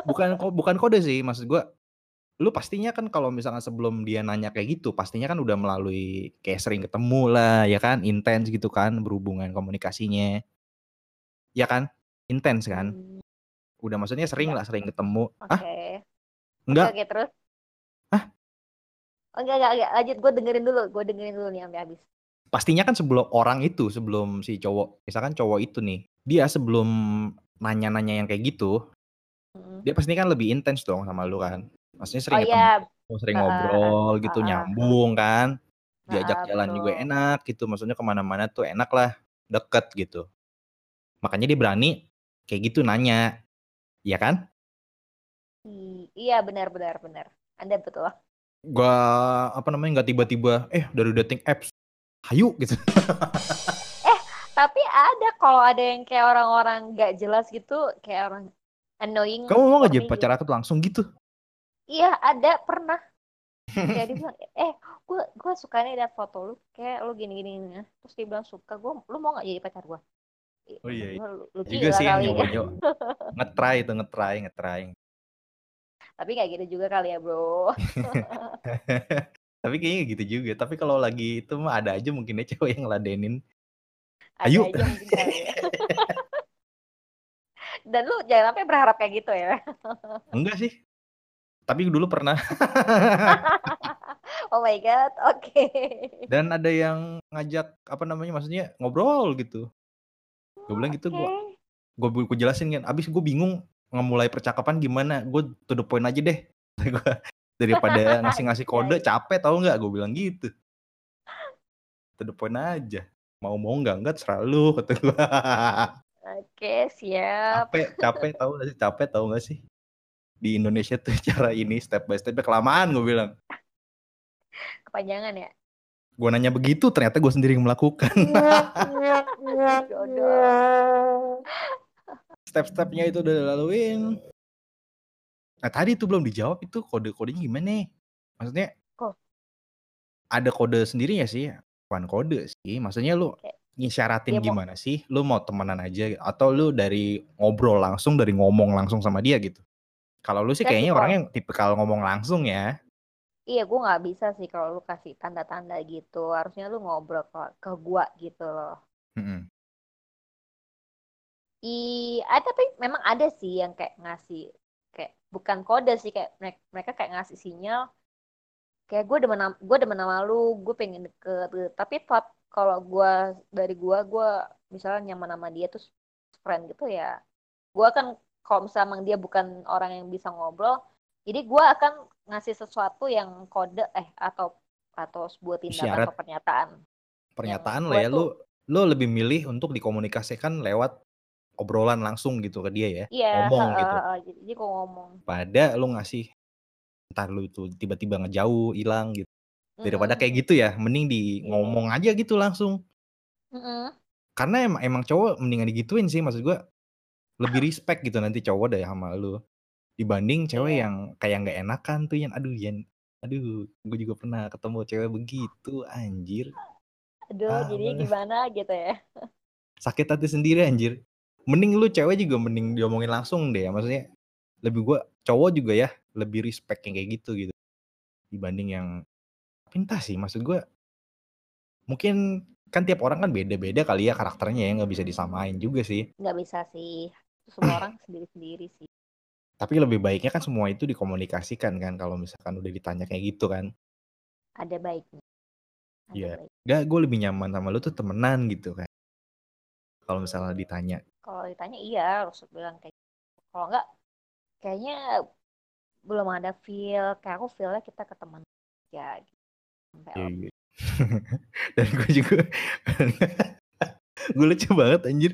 bukan bukan kode sih maksud gue lu pastinya kan kalau misalkan sebelum dia nanya kayak gitu pastinya kan udah melalui kayak sering ketemu lah ya kan intens gitu kan berhubungan komunikasinya ya kan intens kan hmm. udah maksudnya sering ya. lah sering ketemu okay. ah enggak oke okay, terus ah oh, enggak enggak enggak lanjut gue dengerin dulu gue dengerin dulu nih sampai habis pastinya kan sebelum orang itu sebelum si cowok misalkan cowok itu nih dia sebelum nanya-nanya yang kayak gitu hmm. dia pasti kan lebih intens dong sama lu kan Maksudnya sering oh, iya. sering uh, ngobrol gitu, uh, nyambung kan. Diajak uh, jalan betul. juga enak gitu. Maksudnya ke mana-mana tuh enak lah, deket gitu. Makanya dia berani kayak gitu nanya, ya kan? iya benar benar benar. Anda betul. Gua apa namanya nggak tiba-tiba eh dari dating apps, hayu gitu. eh tapi ada kalau ada yang kayak orang-orang nggak jelas gitu, kayak orang annoying. Kamu mau nggak jadi pacar aku langsung gitu? Iya ada pernah. Dia bilang, eh gue gue suka nih liat foto lu kayak lu gini gini, gini. terus dia bilang suka gue lu mau gak jadi pacar gue oh iya, iya. Juga sih yang nyoba nyoba ngetry itu ngetry ngetry tapi kayak gitu juga kali ya bro tapi kayaknya gitu juga tapi kalau lagi itu mah ada aja mungkin ya cewek yang ladenin ayo aja ya. dan lu jangan sampai berharap kayak gitu ya enggak sih tapi dulu pernah. oh my god, oke. Okay. Dan ada yang ngajak apa namanya maksudnya ngobrol gitu. Gue bilang gitu gue gue gue jelasin kan. Abis gue bingung ngemulai percakapan gimana. Gue to the point aja deh. daripada ngasih-ngasih kode capek tau nggak? Gue bilang gitu. To the point aja. Mau mau nggak nggak selalu kata gue oke siap. Capek capek tahu nggak sih? Capek tahu nggak sih? Di Indonesia tuh cara ini step by step kelamaan gue bilang. Kepanjangan ya? Gue nanya begitu ternyata gue sendiri yang melakukan step-stepnya itu udah laluin Nah tadi tuh belum dijawab itu kode-kodenya gimana nih? Maksudnya Kok? ada kode sendiri ya sih? Bukan kode sih, maksudnya lu ngisyaratin ya, gimana mau... sih? Lu mau temenan aja atau lu dari ngobrol langsung, dari ngomong langsung sama dia gitu? Kalau lu sih kayaknya orang yang tipikal ngomong langsung ya. Iya, gue nggak bisa sih kalau lu kasih tanda-tanda gitu. Harusnya lu ngobrol ke, ke gue gitu loh. Mm -hmm. I, ada tapi memang ada sih yang kayak ngasih kayak bukan kode sih kayak mereka, mereka kayak ngasih sinyal kayak gue demen gue demen sama lu gue pengen deket gitu. tapi top kalau gue dari gue gue misalnya nyaman sama dia tuh friend gitu ya gue kan kalau misalnya dia bukan orang yang bisa ngobrol jadi gue akan ngasih sesuatu yang kode eh atau atau sebuah tindakan Syarat. atau pernyataan pernyataan lah ya tuh, lu lu lebih milih untuk dikomunikasikan lewat obrolan langsung gitu ke dia ya iya, ngomong uh, gitu uh, jadi kok ngomong pada lu ngasih entar lu itu tiba-tiba ngejauh hilang gitu daripada mm -hmm. kayak gitu ya mending di yeah. ngomong aja gitu langsung mm -hmm. karena emang emang cowok mendingan digituin sih maksud gua lebih respect gitu nanti cowok deh sama lu dibanding cewek yeah. yang kayak nggak enakan tuh yang aduh yang aduh gue juga pernah ketemu cewek begitu anjir aduh ah, jadi gimana gitu ya? Sakit hati sendiri anjir. Mending lu cewek juga mending diomongin langsung deh ya. Maksudnya lebih gua cowok juga ya lebih respect yang kayak gitu gitu. Dibanding yang pintar sih maksud gua. Mungkin kan tiap orang kan beda-beda kali ya karakternya ya nggak bisa disamain juga sih. Nggak bisa sih. Semua orang sendiri-sendiri sih. Tapi lebih baiknya kan semua itu dikomunikasikan kan kalau misalkan udah ditanya kayak gitu kan. Ada baiknya Iya, gak gue lebih nyaman sama lu tuh temenan gitu kan. Kalau misalnya ditanya kalau ditanya iya harus bilang kayak gitu. kalau enggak kayaknya belum ada feel kayak aku feelnya kita ke teman ya gitu. Iya, iya. dan gue juga gue lucu banget anjir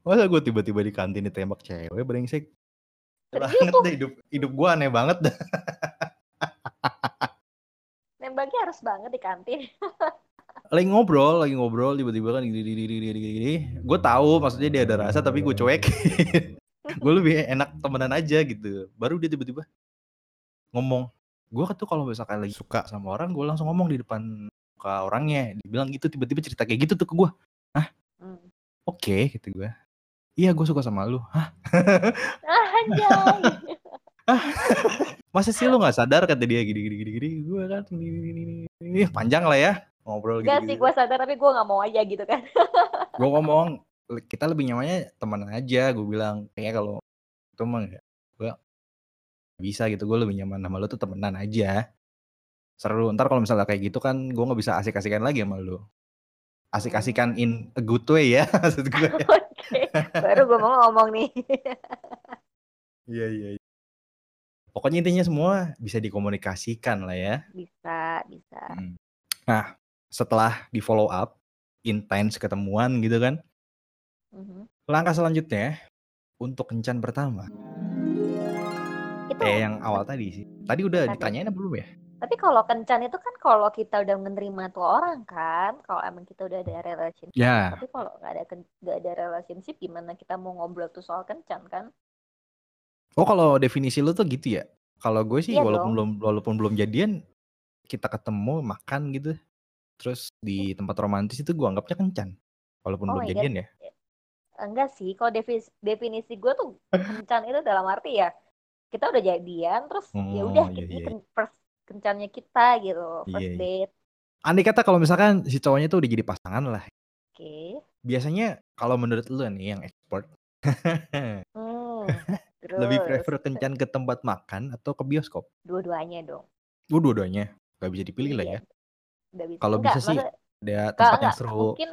masa gue tiba-tiba di kantin ditembak cewek brengsek banget deh hidup hidup gue aneh banget dah nembaknya harus banget di kantin lagi ngobrol, lagi ngobrol tiba-tiba kan gini gini gini gini gini. Gue tahu maksudnya dia ada rasa tapi gue cuek. gue lebih enak temenan aja gitu. Baru dia tiba-tiba ngomong. Gue tuh kalau misalkan lagi suka sama orang, gue langsung ngomong di depan ke orangnya. Dibilang gitu tiba-tiba cerita kayak gitu tuh ke gue. Hah? Hmm. Oke, okay, gitu gue. Iya, gue suka sama lu. Hah? Ah. Masa sih lu gak sadar kata dia gini gini gini gini gue kan gini gini gini gini panjang lah ya ngobrol Gak gitu, sih, gue sadar tapi gue gak mau aja gitu kan. gue ngomong, kita lebih nyamannya teman aja, gue bilang. Kayaknya kalau itu mah gue bisa gitu, gue lebih nyaman sama lo tuh temenan aja. Seru, ntar kalau misalnya kayak gitu kan gue gak bisa asik-asikan lagi sama lo. Asik-asikan hmm. in a good way ya, maksud gue. Oke, baru gue mau ngomong nih. Iya, iya, iya. Pokoknya intinya semua bisa dikomunikasikan lah ya. Bisa, bisa. Hmm. Nah, setelah di follow up intens ketemuan gitu kan mm-hmm. langkah selanjutnya untuk kencan pertama itu kayak yang awal tadi sih tadi udah tadi. ditanyain apa belum ya tapi kalau kencan itu kan kalau kita udah menerima tuh orang kan kalau emang kita udah ada relationship yeah. tapi kalau nggak ada nggak ada relationship gimana kita mau ngobrol tuh soal kencan kan oh kalau definisi lu tuh gitu ya kalau gue sih iya walaupun dong. belum walaupun belum jadian kita ketemu makan gitu Terus di tempat romantis itu gue anggapnya kencan. Walaupun oh belum jadian ya. Enggak sih, kalau definisi, definisi gue tuh kencan itu dalam arti ya kita udah jadian terus ya oh, ya udah iya, iya. First kencannya kita gitu, first iya, iya. date. Andai kata kalau misalkan si cowoknya tuh udah jadi pasangan lah. Oke. Okay. Biasanya kalau menurut lu nih yang expert. Lebih prefer kencan ke tempat makan atau ke bioskop? Dua-duanya dong. Oh, dua-duanya. Gak bisa dipilih iya. lah ya bisa. Kalau bisa sih ada tempat yang seru. Mungkin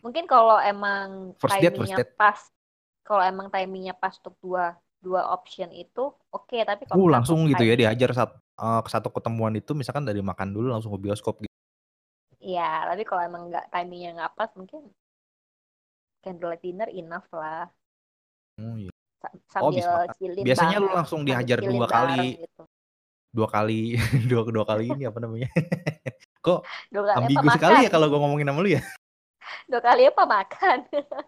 mungkin kalau emang first timingnya pas, kalau emang timingnya pas untuk dua dua option itu oke okay, tapi kalau uh, langsung gitu ya dihajar saat uh, satu ketemuan itu misalkan dari makan dulu langsung ke bioskop gitu. Iya, tapi kalau emang nggak timingnya nggak pas mungkin candlelight dinner enough lah. Oh iya. Sambil oh, bisa. Cilin Biasanya lu langsung dihajar dua kali. Gitu. Dua kali, dua dua kali ini apa namanya? Kok dua kali ambigu sekali ya kalau gue ngomongin sama lu ya? Dua kali apa makan?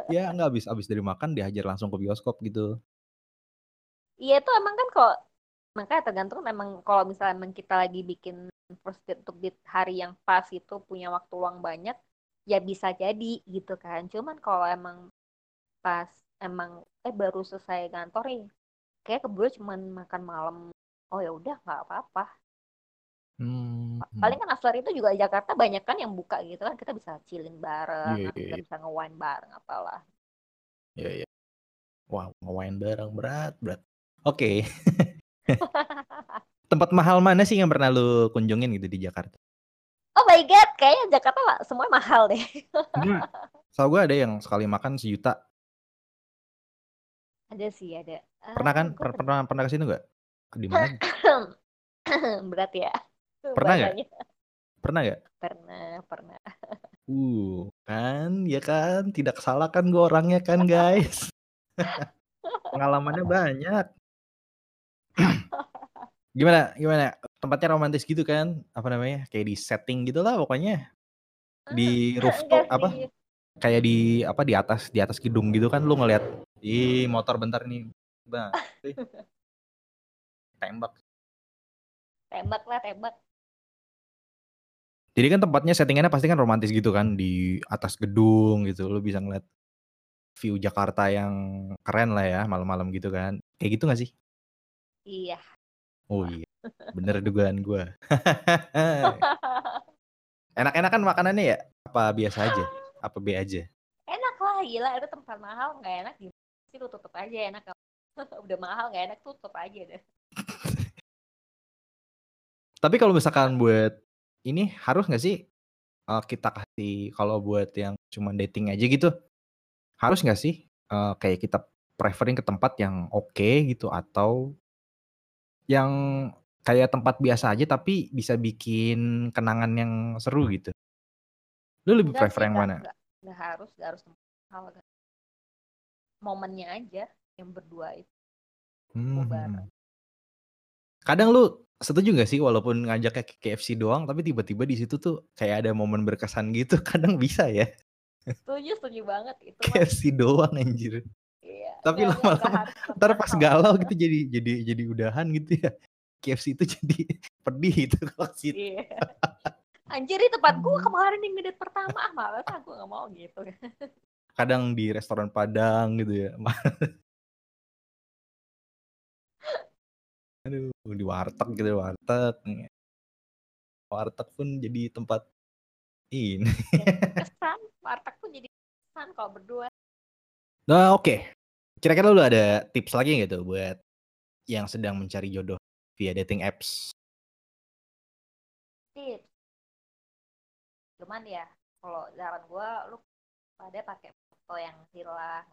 ya nggak habis habis dari makan dihajar langsung ke bioskop gitu. Iya itu emang kan kok makanya tergantung memang kalau misalnya emang kita lagi bikin first date untuk di hari yang pas itu punya waktu luang banyak ya bisa jadi gitu kan cuman kalau emang pas emang eh baru selesai kantor nih kayak keburu cuman makan malam oh ya udah nggak apa-apa hmm, paling kan after itu juga Jakarta banyak kan yang buka gitu kan kita bisa chillin bareng yeah, yeah, kita yeah. bisa nge-wine bareng apalah ya yeah, ya yeah. wow nge-wine bareng berat berat oke okay. tempat mahal mana sih yang pernah lu kunjungin gitu di Jakarta Oh my god, kayaknya Jakarta lah semua mahal deh. Soal gue ada yang sekali makan sejuta. Ada sih, ada. Pernah kan? Per pernah pernah ke sini gak? Di mana? Berat ya. Pernah gak? Pernah gak? Pernah, pernah. Uh, kan, ya kan, tidak salah kan gue orangnya kan guys. Pengalamannya banyak. gimana, gimana? tempatnya romantis gitu kan apa namanya kayak di setting gitulah pokoknya di rooftop apa kayak di apa di atas di atas gedung gitu kan lu ngeliat di motor bentar nih. Bang. Tembak. Tembak lah tembak. Jadi kan tempatnya settingannya pasti kan romantis gitu kan di atas gedung gitu. Lu bisa ngeliat view Jakarta yang keren lah ya malam-malam gitu kan. Kayak gitu gak sih? Iya. Oh iya. Bener dugaan gue. Enak-enak kan makanannya ya? Apa biasa aja? Apa B aja? Enak lah, gila. Itu tempat mahal nggak enak gimana sih lu tutup aja enak. Udah mahal nggak enak tutup aja deh. Tapi kalau misalkan buat ini harus nggak sih uh, kita kasih kalau buat yang cuma dating aja gitu harus nggak sih uh, kayak kita preferring ke tempat yang oke okay gitu atau yang kayak tempat biasa aja tapi bisa bikin kenangan yang seru gitu. Lu lebih enggak prefer yang mana? Enggak harus, enggak harus hal momennya aja yang berdua itu. Hmm. Kadang lu setuju gak sih walaupun ngajak ke KFC doang tapi tiba-tiba di situ tuh kayak ada momen berkesan gitu kadang bisa ya setuju setuju banget itu KFC doang anjir iya, tapi lama-lama ntar pas galau gitu jadi jadi jadi udahan gitu ya KFC itu jadi pedih itu kalau situ. Iya. Anjir di tempat gue kemarin di menit pertama ah malas aku gak mau gitu. Kadang di restoran Padang gitu ya. Aduh, di warteg gitu warteg. Warteg pun jadi tempat ini. kesan, warteg pun jadi kesan kalau berdua. Nah, oke. Okay. Kira-kira lu ada tips lagi nggak tuh buat yang sedang mencari jodoh? via dating apps? Tips. Cuman ya, kalau saran gue, lu pada pakai foto yang hilang,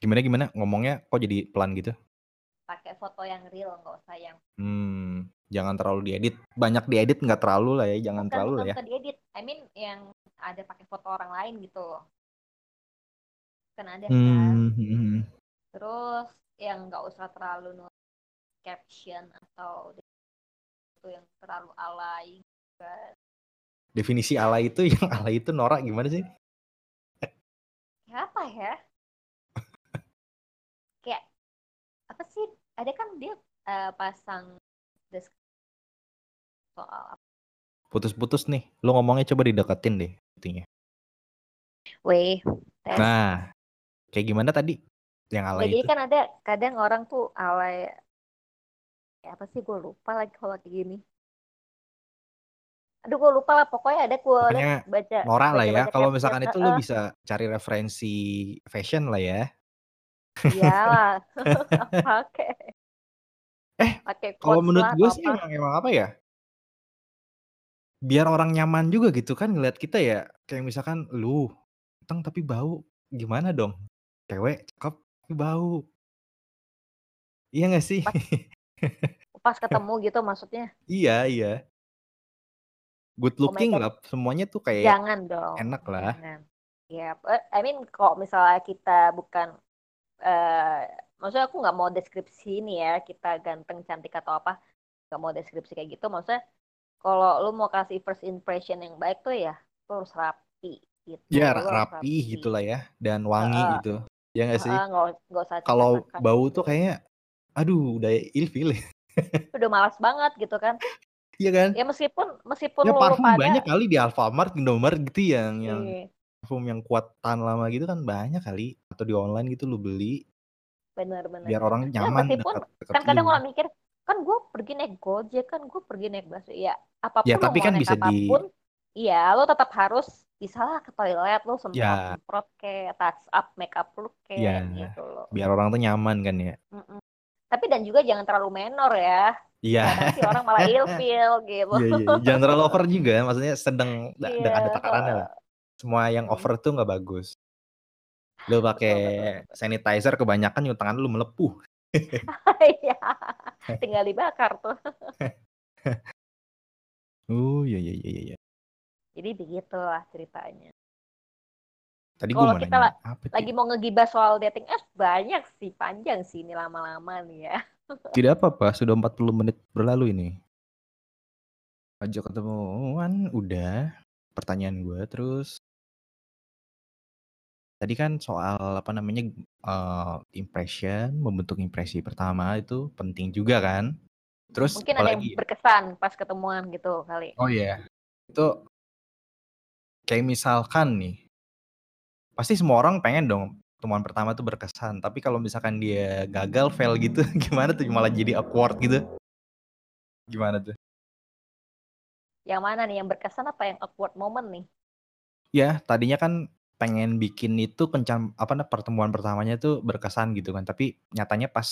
Gimana gimana ngomongnya kok jadi pelan gitu? Pakai foto yang real, nggak usah yang. Hmm, jangan terlalu diedit. Banyak diedit nggak terlalu lah ya, jangan bukan, terlalu bukan lah ya. Diedit, I mean yang ada pakai foto orang lain gitu. Kan ada hmm. kan. Hmm, hmm. Terus yang nggak usah terlalu caption atau itu yang terlalu alay kan. Definisi alay itu yang alay itu norak gimana sih? Apa ya? Kayak apa sih? Ada kan dia uh, pasang soal apa? Putus-putus nih. Lo ngomongnya coba dideketin deh intinya. Weh. Nah, kayak gimana tadi? Yang alay Jadi itu? kan ada kadang orang tuh alay ya apa sih gue lupa lagi kalau kayak gini aduh gue lupa lah pokoknya ada gue baca Nora lah ya. kalau misalkan itu lu bisa cari referensi fashion lah ya. Iyalah pakai eh kalau menurut gue sih emang, emang apa ya? Biar orang nyaman juga gitu kan ngeliat kita ya. Kayak misalkan lu teng tapi bau. Gimana dong? Cewek cakep tapi bau. Iya gak sih? Pas ketemu gitu maksudnya? Iya iya good oh looking oh lah semuanya tuh kayak jangan dong. enak lah. Jangan. Ya yeah. I mean kok misalnya kita bukan uh, maksudnya aku nggak mau deskripsi ini ya kita ganteng cantik atau apa nggak mau deskripsi kayak gitu. Maksudnya kalau lu mau kasih first impression yang baik tuh ya lu harus rapi gitu. Ya rapi, rapi. gitulah ya dan wangi uh, gitu. Ya nggak sih? Uh, kalau bau tuh kayaknya aduh udah ilfil udah malas banget gitu kan Iya kan? Ya meskipun meskipun ya, parfum pada... banyak kali di Alfamart, Indomaret gitu yang yang iya. parfum yang kuat tahan lama gitu kan banyak kali atau di online gitu lu beli. Bener bener. Biar orang ya, nyaman. Ya, meskipun dekat, dekat kan kadang orang mikir kan gue pergi naik gojek kan gue pergi naik bus ya apa pun ya, tapi kan bisa apa pun, di Iya, lo tetap harus bisa lah ke toilet lo semprot ya. semprot kayak touch up make up lo kayak ya. gitu loh. Biar orang tuh nyaman kan ya. Mm -mm. Tapi dan juga jangan terlalu menor ya. Iya. Kadang sih orang malah ilfil gitu. Iya, iya. Jangan terlalu over juga, maksudnya sedang iya, ada takarannya lah. Semua yang hmm. over tuh nggak bagus. Lu pakai sanitizer kebanyakan yung tangan lu melepuh. Iya. Tinggal dibakar tuh. oh iya iya iya iya. Jadi begitulah ceritanya. Tadi Kalau kita lagi mau ngegibah soal dating apps banyak sih, panjang sih ini lama-lama nih ya. Tidak apa-apa, sudah 40 menit berlalu ini. Ajak ketemuan udah. Pertanyaan gue terus tadi kan soal apa namanya uh, impression, membentuk impresi pertama itu penting juga kan. Terus mungkin ada yang berkesan pas ketemuan gitu kali. Oh iya. Yeah. Itu kayak misalkan nih pasti semua orang pengen dong pertemuan pertama tuh berkesan. Tapi kalau misalkan dia gagal, fail gitu, gimana tuh malah jadi awkward gitu? Gimana tuh? Yang mana nih? Yang berkesan apa yang awkward moment nih? Ya, tadinya kan pengen bikin itu kencan apa nah, pertemuan pertamanya tuh berkesan gitu kan. Tapi nyatanya pas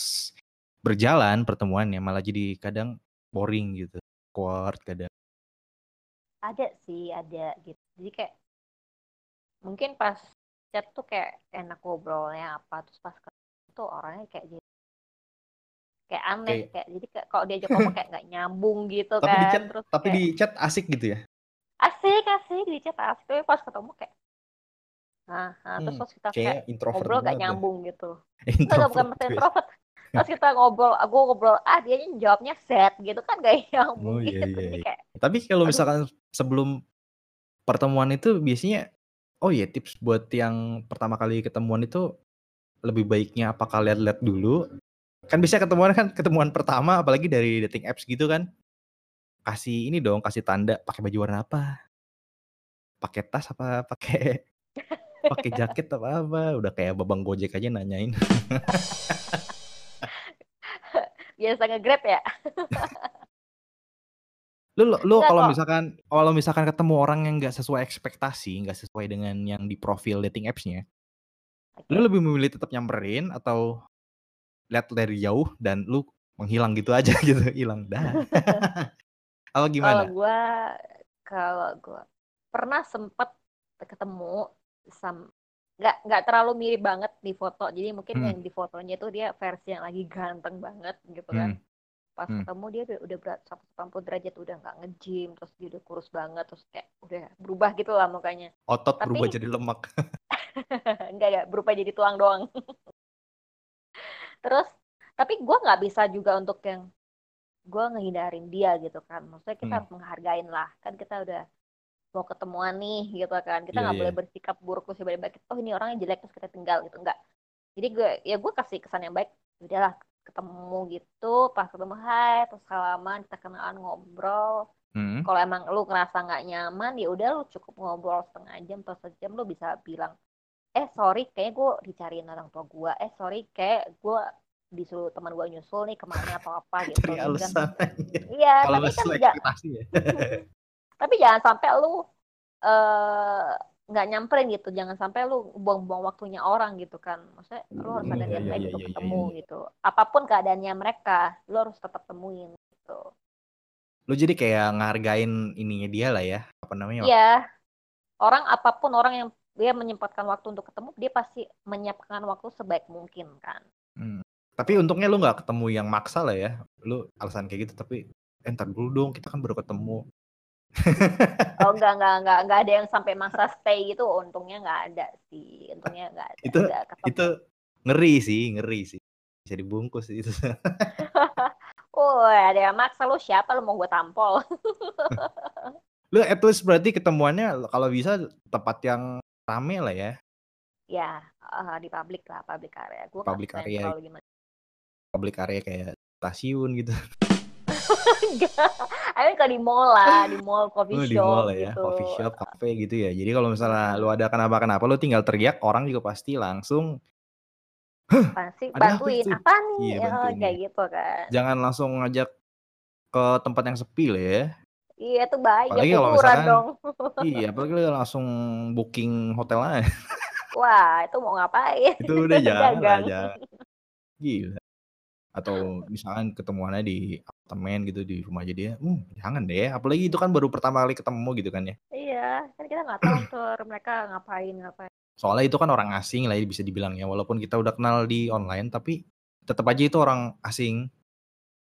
berjalan pertemuannya malah jadi kadang boring gitu. Awkward kadang. Ada sih, ada gitu. Jadi kayak mungkin pas chat tuh kayak enak ngobrolnya apa terus pas itu orangnya kayak gitu kayak aneh kayak, kayak jadi kayak kalau diajak ngomong kayak nggak nyambung gitu tapi kan di chat, terus tapi kayak, di chat asik gitu ya asik asik di chat asik tapi pas ketemu kayak nah, nah terus hmm, pas kita kayak, kayak ngobrol gak ya. nyambung ya. gitu introvert bukan ya. introvert pas kita ngobrol aku ngobrol ah dia jawabnya set gitu kan gak nyambung oh, iya, gitu. iya, iya. Kayak, tapi kalau misalkan sebelum pertemuan itu biasanya Oh iya, tips buat yang pertama kali ketemuan itu lebih baiknya apakah lihat-lihat dulu? Kan bisa ketemuan kan ketemuan pertama apalagi dari dating apps gitu kan. Kasih ini dong, kasih tanda pakai baju warna apa? Pakai tas apa pakai pakai jaket apa apa? Udah kayak babang Gojek aja nanyain. Biasa nge-grab ya? Lu lu kalau misalkan kalau misalkan ketemu orang yang nggak sesuai ekspektasi, nggak sesuai dengan yang di profil dating apps-nya, lu lebih memilih tetap nyamperin atau lihat dari jauh dan lu menghilang gitu aja gitu, hilang dah. Apa gimana? Kalau gua kalau gua pernah sempet ketemu sam nggak nggak terlalu mirip banget di foto jadi mungkin hmm. yang di fotonya itu dia versi yang lagi ganteng banget gitu kan hmm pas hmm. ketemu dia udah, berat 180 derajat udah nggak nge-gym terus dia udah kurus banget terus kayak udah berubah gitu lah mukanya. Otot Tapi, berubah jadi lemak. Enggak ya berubah jadi tulang doang. Terus tapi gue nggak bisa juga untuk yang gue ngehindarin dia gitu kan. Maksudnya kita hmm. harus menghargain lah. Kan kita udah mau ketemuan nih gitu kan. Kita iya, nggak yeah, boleh bersikap buruk terus tiba-tiba oh ini orangnya jelek terus kita tinggal gitu. Enggak jadi gue ya gue kasih kesan yang baik udahlah ketemu gitu pas ketemu hai terus salaman kita kenalan ngobrol. Hmm. kalau emang lu ngerasa nggak nyaman ya udah lu cukup ngobrol setengah jam atau sejam lu bisa bilang eh sorry kayak gue dicariin orang tua gue eh sorry kayak gue disuruh teman gue nyusul nih ke mana atau apa gitu. Cari alasan iya tapi kan ya. tapi jangan sampai lu uh, nggak nyamperin gitu. Jangan sampai lu buang-buang waktunya orang gitu kan. Maksudnya lu harus ada niat baik untuk ketemu gitu. Apa pun keadaannya mereka lu harus tetap temuin gitu. Lu jadi kayak ngargain ininya dia lah ya. Apa namanya? Iya. Orang apa pun orang yang dia menyempatkan waktu untuk ketemu dia pasti menyiapkan waktu sebaik mungkin kan. Hmm. Tapi untungnya lu nggak ketemu yang maksa lah ya. Lu alasan kayak gitu tapi eh, ntar dulu dong kita kan baru ketemu. Oh enggak enggak enggak enggak ada yang sampai masa stay gitu. Untungnya enggak ada sih. Untungnya enggak ada itu itu ngeri sih ngeri sih. Bisa dibungkus itu. Oh ada yang maksa. Lu siapa? Lu mau gue tampol? Lu at least berarti ketemuannya kalau bisa tempat yang rame lah ya. Ya uh, di publik lah public area. Gue public area. public area kayak stasiun gitu. Enggak Ayo kalau di mall lah di mall coffee oh, shop di mall ya gitu. coffee shop cafe gitu ya. Jadi kalau misalnya lu ada kenapa-kenapa lu tinggal teriak orang juga pasti langsung pasti bantuin apa, apa nih? Iya, ya, kayak gitu kan. Jangan langsung ngajak ke tempat yang sepi lah ya. Iya itu bahaya apalagi kalau misalkan dong. iya apalagi langsung booking hotel aja wah itu mau ngapain? Itu udah jangan lah jangan gila atau misalkan ketemuannya di apartemen gitu di rumah aja dia, uh, jangan deh. Apalagi itu kan baru pertama kali ketemu gitu kan ya. Iya, kan kita nggak tahu tuh mereka ngapain ngapain. Soalnya itu kan orang asing lah ya bisa dibilang ya, walaupun kita udah kenal di online tapi tetap aja itu orang asing.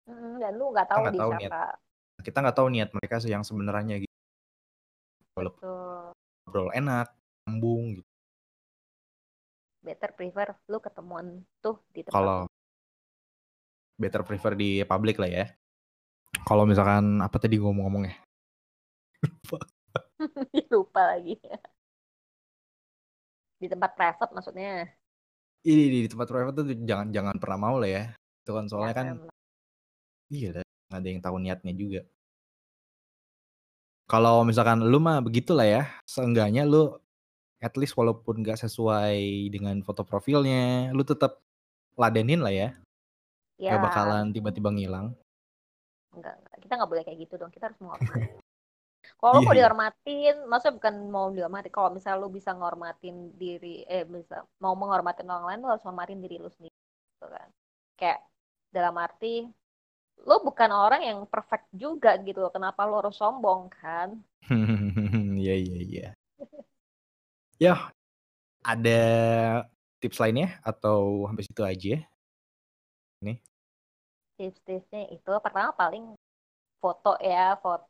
Mm, dan lu nggak tahu, di tahu siapa. Niat, kita nggak tahu niat mereka yang sebenarnya gitu. Walaupun ngobrol enak, nyambung gitu. Better prefer lu ketemuan tuh di tempat. Kalau better prefer di public lah ya. Kalau misalkan apa tadi ngomong-ngomong ya? Lupa. Lupa lagi. Di tempat private maksudnya. Ini di, di tempat private tuh jangan jangan pernah mau lah ya. Itu kan soalnya ya, kan iya lah, nggak ada yang tahu niatnya juga. Kalau misalkan lu mah begitulah ya, seenggaknya lu at least walaupun nggak sesuai dengan foto profilnya, lu tetap ladenin lah ya. Ya. Gak bakalan tiba-tiba ngilang. Enggak, enggak. Kita nggak boleh kayak gitu dong. Kita harus menghormati. Kalau yeah. mau iya. dihormatin, maksudnya bukan mau dihormati. Kalau misalnya lu bisa ngormatin diri, eh bisa mau menghormatin orang lain, lu harus menghormatin diri lu sendiri, gitu kan? Kayak dalam arti, lu bukan orang yang perfect juga gitu. Kenapa lu harus sombong kan? Iya iya iya. Ya, ada tips lainnya atau sampai situ aja? Nih? Tips-tipsnya itu pertama paling foto ya, foto,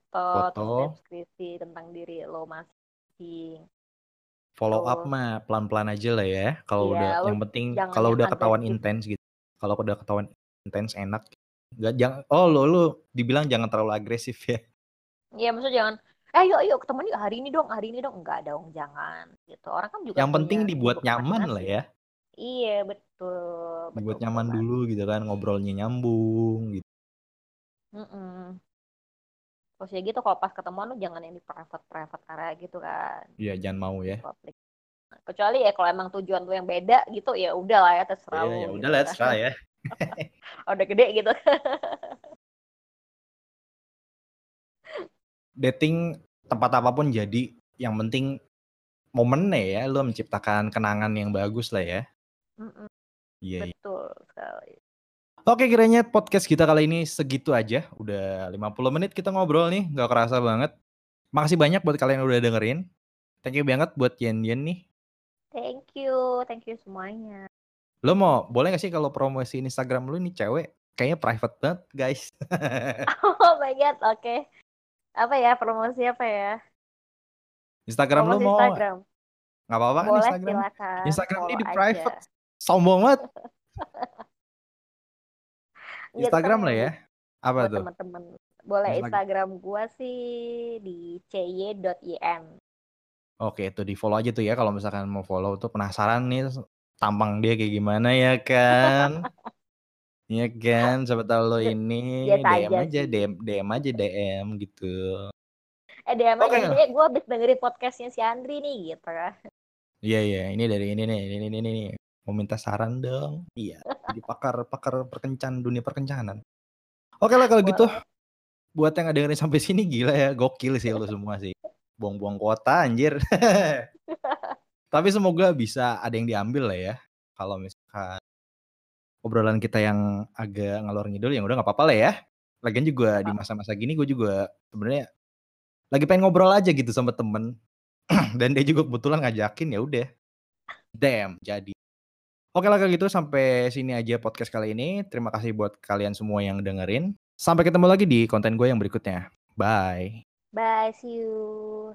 foto. deskripsi tentang diri lo masing. Follow up mah pelan-pelan aja lah ya. Kalau iya, udah yang penting kalau udah ketahuan intens gitu. Kalau udah ketahuan intens enak. Gak jangan oh lo lo dibilang jangan terlalu agresif ya. Iya, maksudnya jangan eh yuk yuk ketemu nih hari ini dong hari ini dong enggak dong jangan gitu orang kan juga yang penting dibuat nyaman lah ya Iya betul. Dibuat nyaman banget. dulu gitu kan ngobrolnya nyambung gitu. Mm-mm. Terus ya gitu kalau pas ketemuan lu jangan yang di private private area gitu kan. Iya jangan mau ya. Public. Kecuali ya kalau emang tujuan lu yang beda gitu ya udah lah ya terserah iya. Ya udah lah gitu kan. terserah ya. udah gede gitu. Dating tempat apa pun jadi yang penting momennya ya lu menciptakan kenangan yang bagus lah ya. Mhm. Iya, iya. Betul sekali. Oke, kiranya podcast kita kali ini segitu aja. Udah 50 menit kita ngobrol nih, nggak kerasa banget. Makasih banyak buat kalian yang udah dengerin. Thank you banget buat Yen Yen nih. Thank you, thank you semuanya. Lo mau, boleh gak sih kalau promosi Instagram lu nih cewek? Kayaknya private banget, guys. oh my god, oke. Okay. Apa ya, promosi apa ya? Instagram promosi lu mau? Instagram. Gak apa-apa kan Instagram? Silakan. Instagram ini di private. Aja. Sombong banget. Iya, Instagram lah ya. Apa tuh? Teman-teman. Boleh Instagram, gua sih di cy.in. Oke, itu di follow aja tuh ya kalau misalkan mau follow tuh penasaran nih tampang dia kayak gimana ya kan? Iya kan, siapa tahu lo ini DM aja, aja DM, DM aja DM gitu. Eh DM aja, okay. gue abis dengerin podcastnya si Andri nih gitu kan. Iya iya, ini dari ini nih, ini ini, ini mau minta saran dong. Iya, jadi pakar pakar perkencan dunia perkencanan. Oke lah kalau gitu. Buat yang ada dengerin sampai sini gila ya, gokil sih lo semua sih. Buang-buang kuota anjir. Tapi semoga bisa ada yang diambil lah ya. Kalau misalkan obrolan kita yang agak ngalor ngidul yang udah nggak apa-apa lah ya. Lagian juga di masa-masa gini gue juga sebenarnya lagi pengen ngobrol aja gitu sama temen dan dia juga kebetulan ngajakin ya udah damn jadi Oke lah kalau gitu sampai sini aja podcast kali ini. Terima kasih buat kalian semua yang dengerin. Sampai ketemu lagi di konten gue yang berikutnya. Bye. Bye, see you.